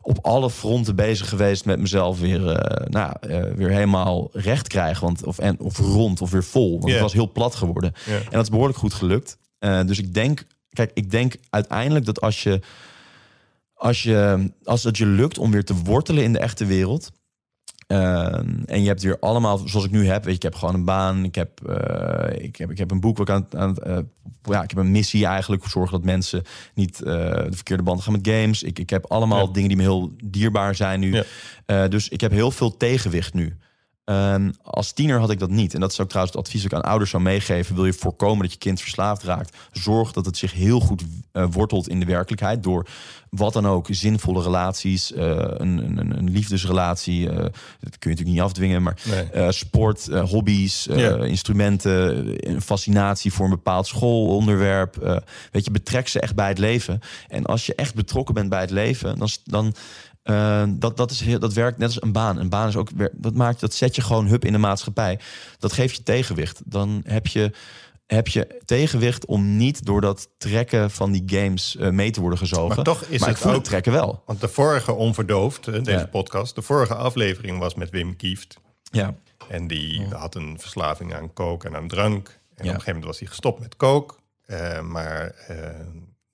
op alle fronten bezig geweest met mezelf weer, eh, nou, eh, weer helemaal recht krijgen, want of en of rond of weer vol, want het was heel plat geworden. En dat is behoorlijk goed gelukt. Eh, dus ik denk, kijk, ik denk uiteindelijk dat als je als, je, als het je lukt om weer te wortelen in de echte wereld. ehm, en je hebt weer allemaal, zoals ik nu heb, weet je, ik heb gewoon een baan, ik heb, eh, ik heb, ik heb een boek ik aan, aan eh, ja, ik heb een missie eigenlijk zorgen dat mensen niet eh, de verkeerde band gaan met games. Ik, ik heb allemaal Ja. dingen die me heel dierbaar zijn nu. Ja. Dus ik heb heel veel tegenwicht nu. Ehm, als tiener had ik dat niet. En dat is ook trouwens het advies dat ik aan ouders zou meegeven. Wil je voorkomen dat je kind verslaafd raakt? Zorg dat het zich heel goed eh, wortelt in de werkelijkheid. Door wat dan ook, zinvolle relaties, uh, een, een, een, liefdesrelatie, uh, dat kun je natuurlijk niet afdwingen, maar Nee. sport, hobby's, Ja. instrumenten, een fascinatie voor een bepaald schoolonderwerp. Weet je, betrek ze echt bij het leven. En als je echt betrokken bent bij het leven, dan, dan uh, dat, dat, is heel, dat werkt net als een baan. Een baan is ook, dat maakt, dat zet je gewoon hup in de maatschappij. Dat geeft je tegenwicht. Dan heb je heb je tegenwicht om niet door dat trekken van die games uh, mee te worden gezogen. Maar toch is maar het ik voel ook- het trekken wel. Want de vorige Onverdoofd, hè, deze Ja. podcast, de vorige aflevering was met Wim Kieft. Ja, En die had een verslaving aan kook en aan drank. En op een gegeven moment was hij gestopt met kook. eh, maar eh,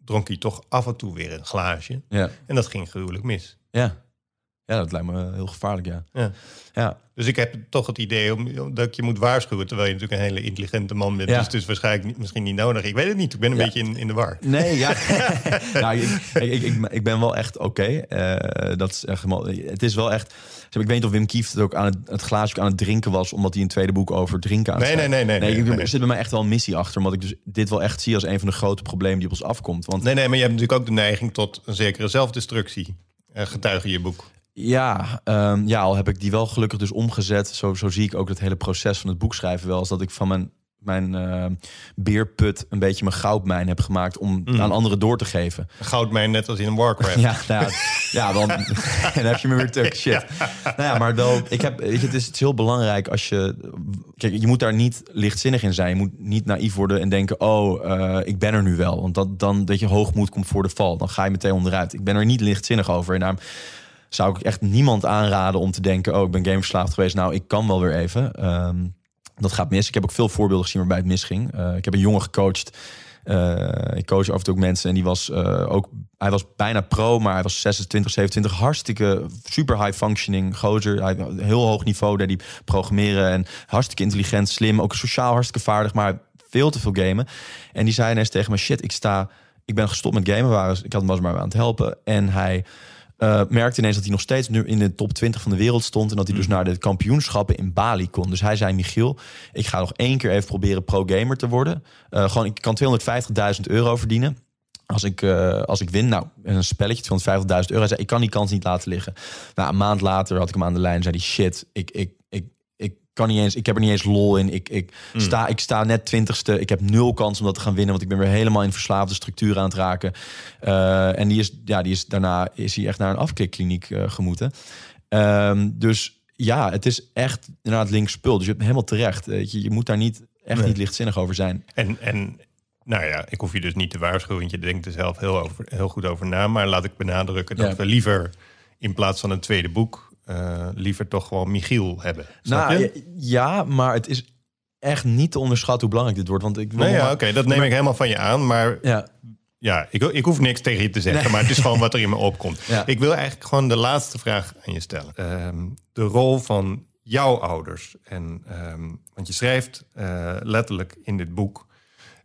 dronk hij toch af en toe weer een glaasje. ja, En dat ging gruwelijk mis. Ja. Ja, dat lijkt me heel gevaarlijk, ja. Ja. Ja, Dus ik heb toch het idee om, dat ik je moet waarschuwen... terwijl je natuurlijk een hele intelligente man bent. Ja. Dus het is waarschijnlijk niet, misschien niet nodig. Ik weet het niet, ik ben een Ja. beetje in, in de war. Nee, ja. <laughs> <laughs> nou, ik, ik, ik, ik ben wel echt oké. Eh, dat is echt Het is wel echt. Ik weet niet of Wim Kieft het ook aan het, het glaasje aan het drinken was, omdat hij een tweede boek over drinken aan Nee, nee, nee, nee, nee, ik- nee. Er zit bij mij echt wel een missie achter, omdat ik dus dit wel echt zie als een van de grote problemen die op ons afkomt. Want Nee, nee, maar je hebt natuurlijk ook de neiging tot een zekere zelfdestructie. Eh getuige je boek. Ja, ehm, ja, al heb ik die wel gelukkig dus omgezet. Zo, zo zie ik ook het hele proces van het boek schrijven wel. Als dat ik van mijn, mijn ehm, beerput een beetje mijn goudmijn heb gemaakt om Mm. aan anderen door te geven. Goudmijn net als in een Warcraft. <laughs> Ja, nou ja, ja dan, <laughs> <laughs> dan heb je me weer tuk. Shit. Nou ja, maar wel, ik heb, weet je, het, is, het is heel belangrijk als je... Kijk, je moet daar niet lichtzinnig in zijn. Je moet niet naïef worden en denken... oh, eh, ik ben er nu wel. Want dat, dan, dat je hoogmoed komt voor de val. Dan ga je meteen onderuit. Ik ben er niet lichtzinnig over. En daarom zou ik echt niemand aanraden om te denken... oh, ik ben gameverslaafd geweest. Nou, ik kan wel weer even. Ehm, dat gaat mis. Ik heb ook veel voorbeelden gezien waarbij het misging. Eh, ik heb een jongen gecoacht... Eh, ik coach af en toe ook mensen. En die was eh, ook, hij was bijna pro, maar hij was 26, 27, hartstikke super high functioning gozer, heel hoog niveau, deed die programmeren. En hartstikke intelligent, slim, ook sociaal hartstikke vaardig, maar veel te veel gamen. En die zei ineens tegen me, shit, ik sta, ik ben gestopt met gamen, waar ik had hem was maar aan het helpen. En hij eh, merkte ineens dat hij nog steeds nu in de top 20 van de wereld stond. En dat hij dus naar de kampioenschappen in Bali kon. Dus hij zei, Michiel, ik ga nog één keer even proberen pro-gamer te worden. Eh, gewoon, ik kan 250.000 euro verdienen. Als ik, eh, als ik win, nou, een spelletje, 250.000 euro. Hij zei, ik kan die kans niet laten liggen. Nou, een maand later had ik hem aan de lijn. Zei hij, shit, ik, ik kan niet eens, ik heb er niet eens lol in. Ik, ik, sta, ik sta net twintigste. Ik heb nul kans om dat te gaan winnen, want ik ben weer helemaal in verslaafde structuur aan het raken. Eh, en die is, ja, die is daarna is hij echt naar een afklikkliniek eh, gemoeten. Ehm, dus ja, het is echt inderdaad links spul. Dus je hebt helemaal terecht. Weet je, je moet daar niet echt Nee. niet lichtzinnig over zijn. En, en nou ja, ik hoef je dus niet te waarschuwen, want je denkt er zelf heel, over, heel goed over na. Maar laat ik benadrukken dat Ja. we liever in plaats van een tweede boek, eh, liever toch gewoon Michiel hebben. Snap Nou, je? ja, maar het is echt niet te onderschatten hoe belangrijk dit wordt. Want ik wil Nee, ja, oké, dat neem ik helemaal van je aan. Maar ja, ja, ik, ik hoef niks tegen je te zeggen, maar het is gewoon wat er in me <laughs> opkomt. Ja. Ik wil eigenlijk gewoon de laatste vraag aan je stellen. Ehm, de rol van jouw ouders. En, ehm, want je schrijft eh, letterlijk in dit boek...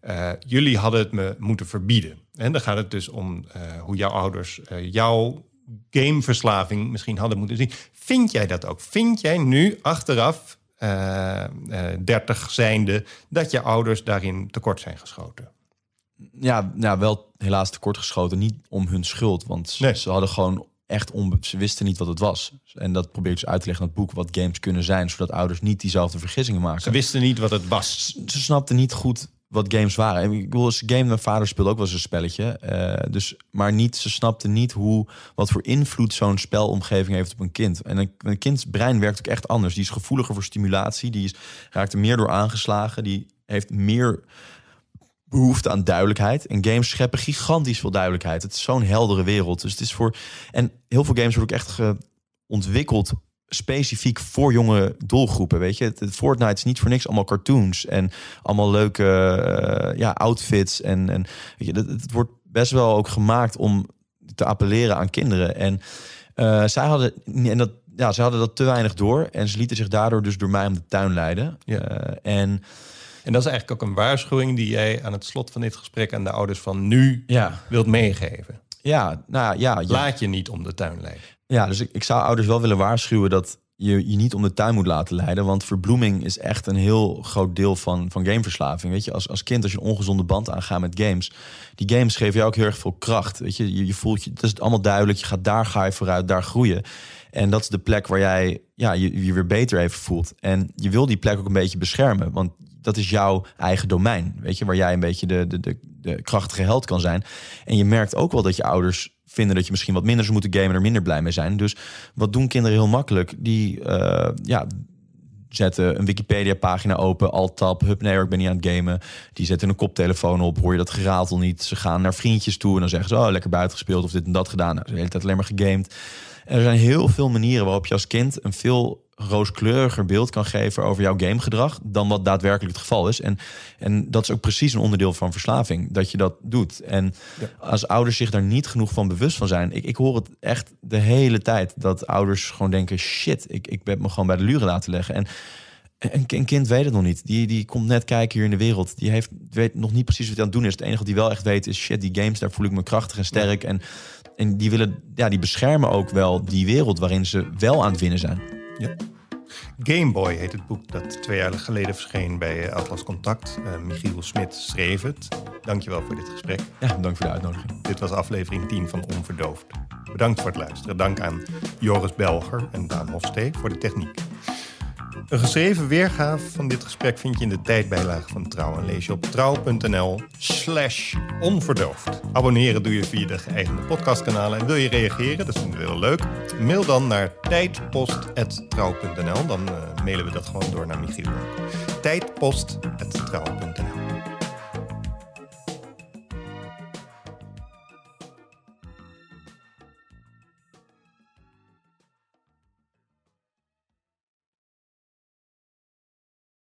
eh, jullie hadden het me moeten verbieden. En dan gaat het dus om hoe jouw ouders jouw gameverslaving misschien hadden moeten zien. Vind jij dat ook? Vind jij nu achteraf, eh, eh, 30 zijnde, dat je ouders daarin tekort zijn geschoten? ja, ja, wel helaas tekortgeschoten. Niet om hun schuld, want ze- Nee. ze hadden gewoon echt onbe- ze wisten niet wat het was. En dat probeer ik dus uit te leggen in het boek wat games kunnen zijn, zodat ouders niet diezelfde vergissingen maken. Ze wisten niet wat het was. ze snapten niet goed wat games waren. En Ik bedoel, ze game, mijn vader speelde ook wel eens een spelletje. eh, dus, maar niet, ze snapten niet hoe, wat voor invloed zo'n spelomgeving heeft op een kind. En een, een kinds brein werkt ook echt anders. Die is gevoeliger voor stimulatie. Die is, raakt er meer door aangeslagen. Die heeft meer behoefte aan duidelijkheid. En games scheppen gigantisch veel duidelijkheid. Het is zo'n heldere wereld. Dus het is voor. En heel veel games worden ook echt ontwikkeld specifiek voor jonge doelgroepen. Weet je, Fortnite is niet voor niks allemaal cartoons en allemaal leuke eh, ja, outfits. En, en weet je, het, het wordt best wel ook gemaakt om te appelleren aan kinderen. En eh, zij hadden en dat. Ja, ze hadden dat te weinig door en ze lieten zich daardoor dus door mij om de tuin leiden. Ja. Eh, en En dat is eigenlijk ook een waarschuwing die jij aan het slot van dit gesprek aan de ouders van nu ja, wilt meegeven. ja, nou ja, ja, Laat je niet om de tuin leiden. Ja, dus ik, ik zou ouders wel willen waarschuwen dat je je niet om de tuin moet laten leiden. Want verbloeming is echt een heel groot deel van, van gameverslaving. Weet je, als, als kind, als je een ongezonde band aangaat met games. Die games geven jou ook heel erg veel kracht. Weet je, je, je voelt je, het is allemaal duidelijk. Je gaat daar ga je vooruit, daar groeien. En dat is de plek waar jij ja, je, je weer beter even voelt. En je wil die plek ook een beetje beschermen. Want dat is jouw eigen domein. Weet je, waar jij een beetje de, de, de, de krachtige held kan zijn. En je merkt ook wel dat je ouders vinden dat je misschien wat minder zou moeten gamen, er minder blij mee zijn. Dus wat doen kinderen heel makkelijk? Die uh, ja, zetten een Wikipedia-pagina open, alt-tab, hup, nee, ik ben niet aan het gamen. Die zetten een koptelefoon op, hoor je dat geratel niet. Ze gaan naar vriendjes toe en dan zeggen ze, oh, lekker buiten gespeeld of dit en dat gedaan. Nou, de hele tijd alleen maar gegamed. Er zijn heel veel manieren waarop je als kind een veel rooskleuriger beeld kan geven over jouw gamegedrag dan wat daadwerkelijk het geval is. En, en dat is ook precies een onderdeel van verslaving, dat je dat doet. En als ouders zich daar niet genoeg van bewust van zijn, ik, ik hoor het echt de hele tijd dat ouders gewoon denken: shit, ik, ik heb me gewoon bij de luren laten leggen. En een, kind weet het nog niet. Die, die komt net kijken hier in de wereld. Die heeft, weet nog niet precies wat hij aan het doen is. Het enige wat hij wel echt weet is: shit, die games, daar voel ik me krachtig en sterk. En, en die willen, ja, die beschermen ook wel die wereld waarin ze wel aan het winnen zijn. Ja. Game Boy heet het boek dat twee jaar geleden verscheen bij Atlas Contact. Uh, Michiel Smit schreef het. Dankjewel voor dit gesprek. Ja, dank voor de uitnodiging. Dit was aflevering 10 van Onverdoofd. Bedankt voor het luisteren. Dank aan Joris Belger en Daan Hofstee voor de techniek. Een geschreven weergave van dit gesprek vind je in de tijdbijlage van Trouw. En lees je op trouw.nl slash onverdoofd. Abonneren doe je via de geëigende podcastkanalen. En wil je reageren, dat vinden we heel leuk. Mail dan naar tijdpost.trouw.nl. Dan uh, mailen we dat gewoon door naar Michiel. Tijdpost.trouw.nl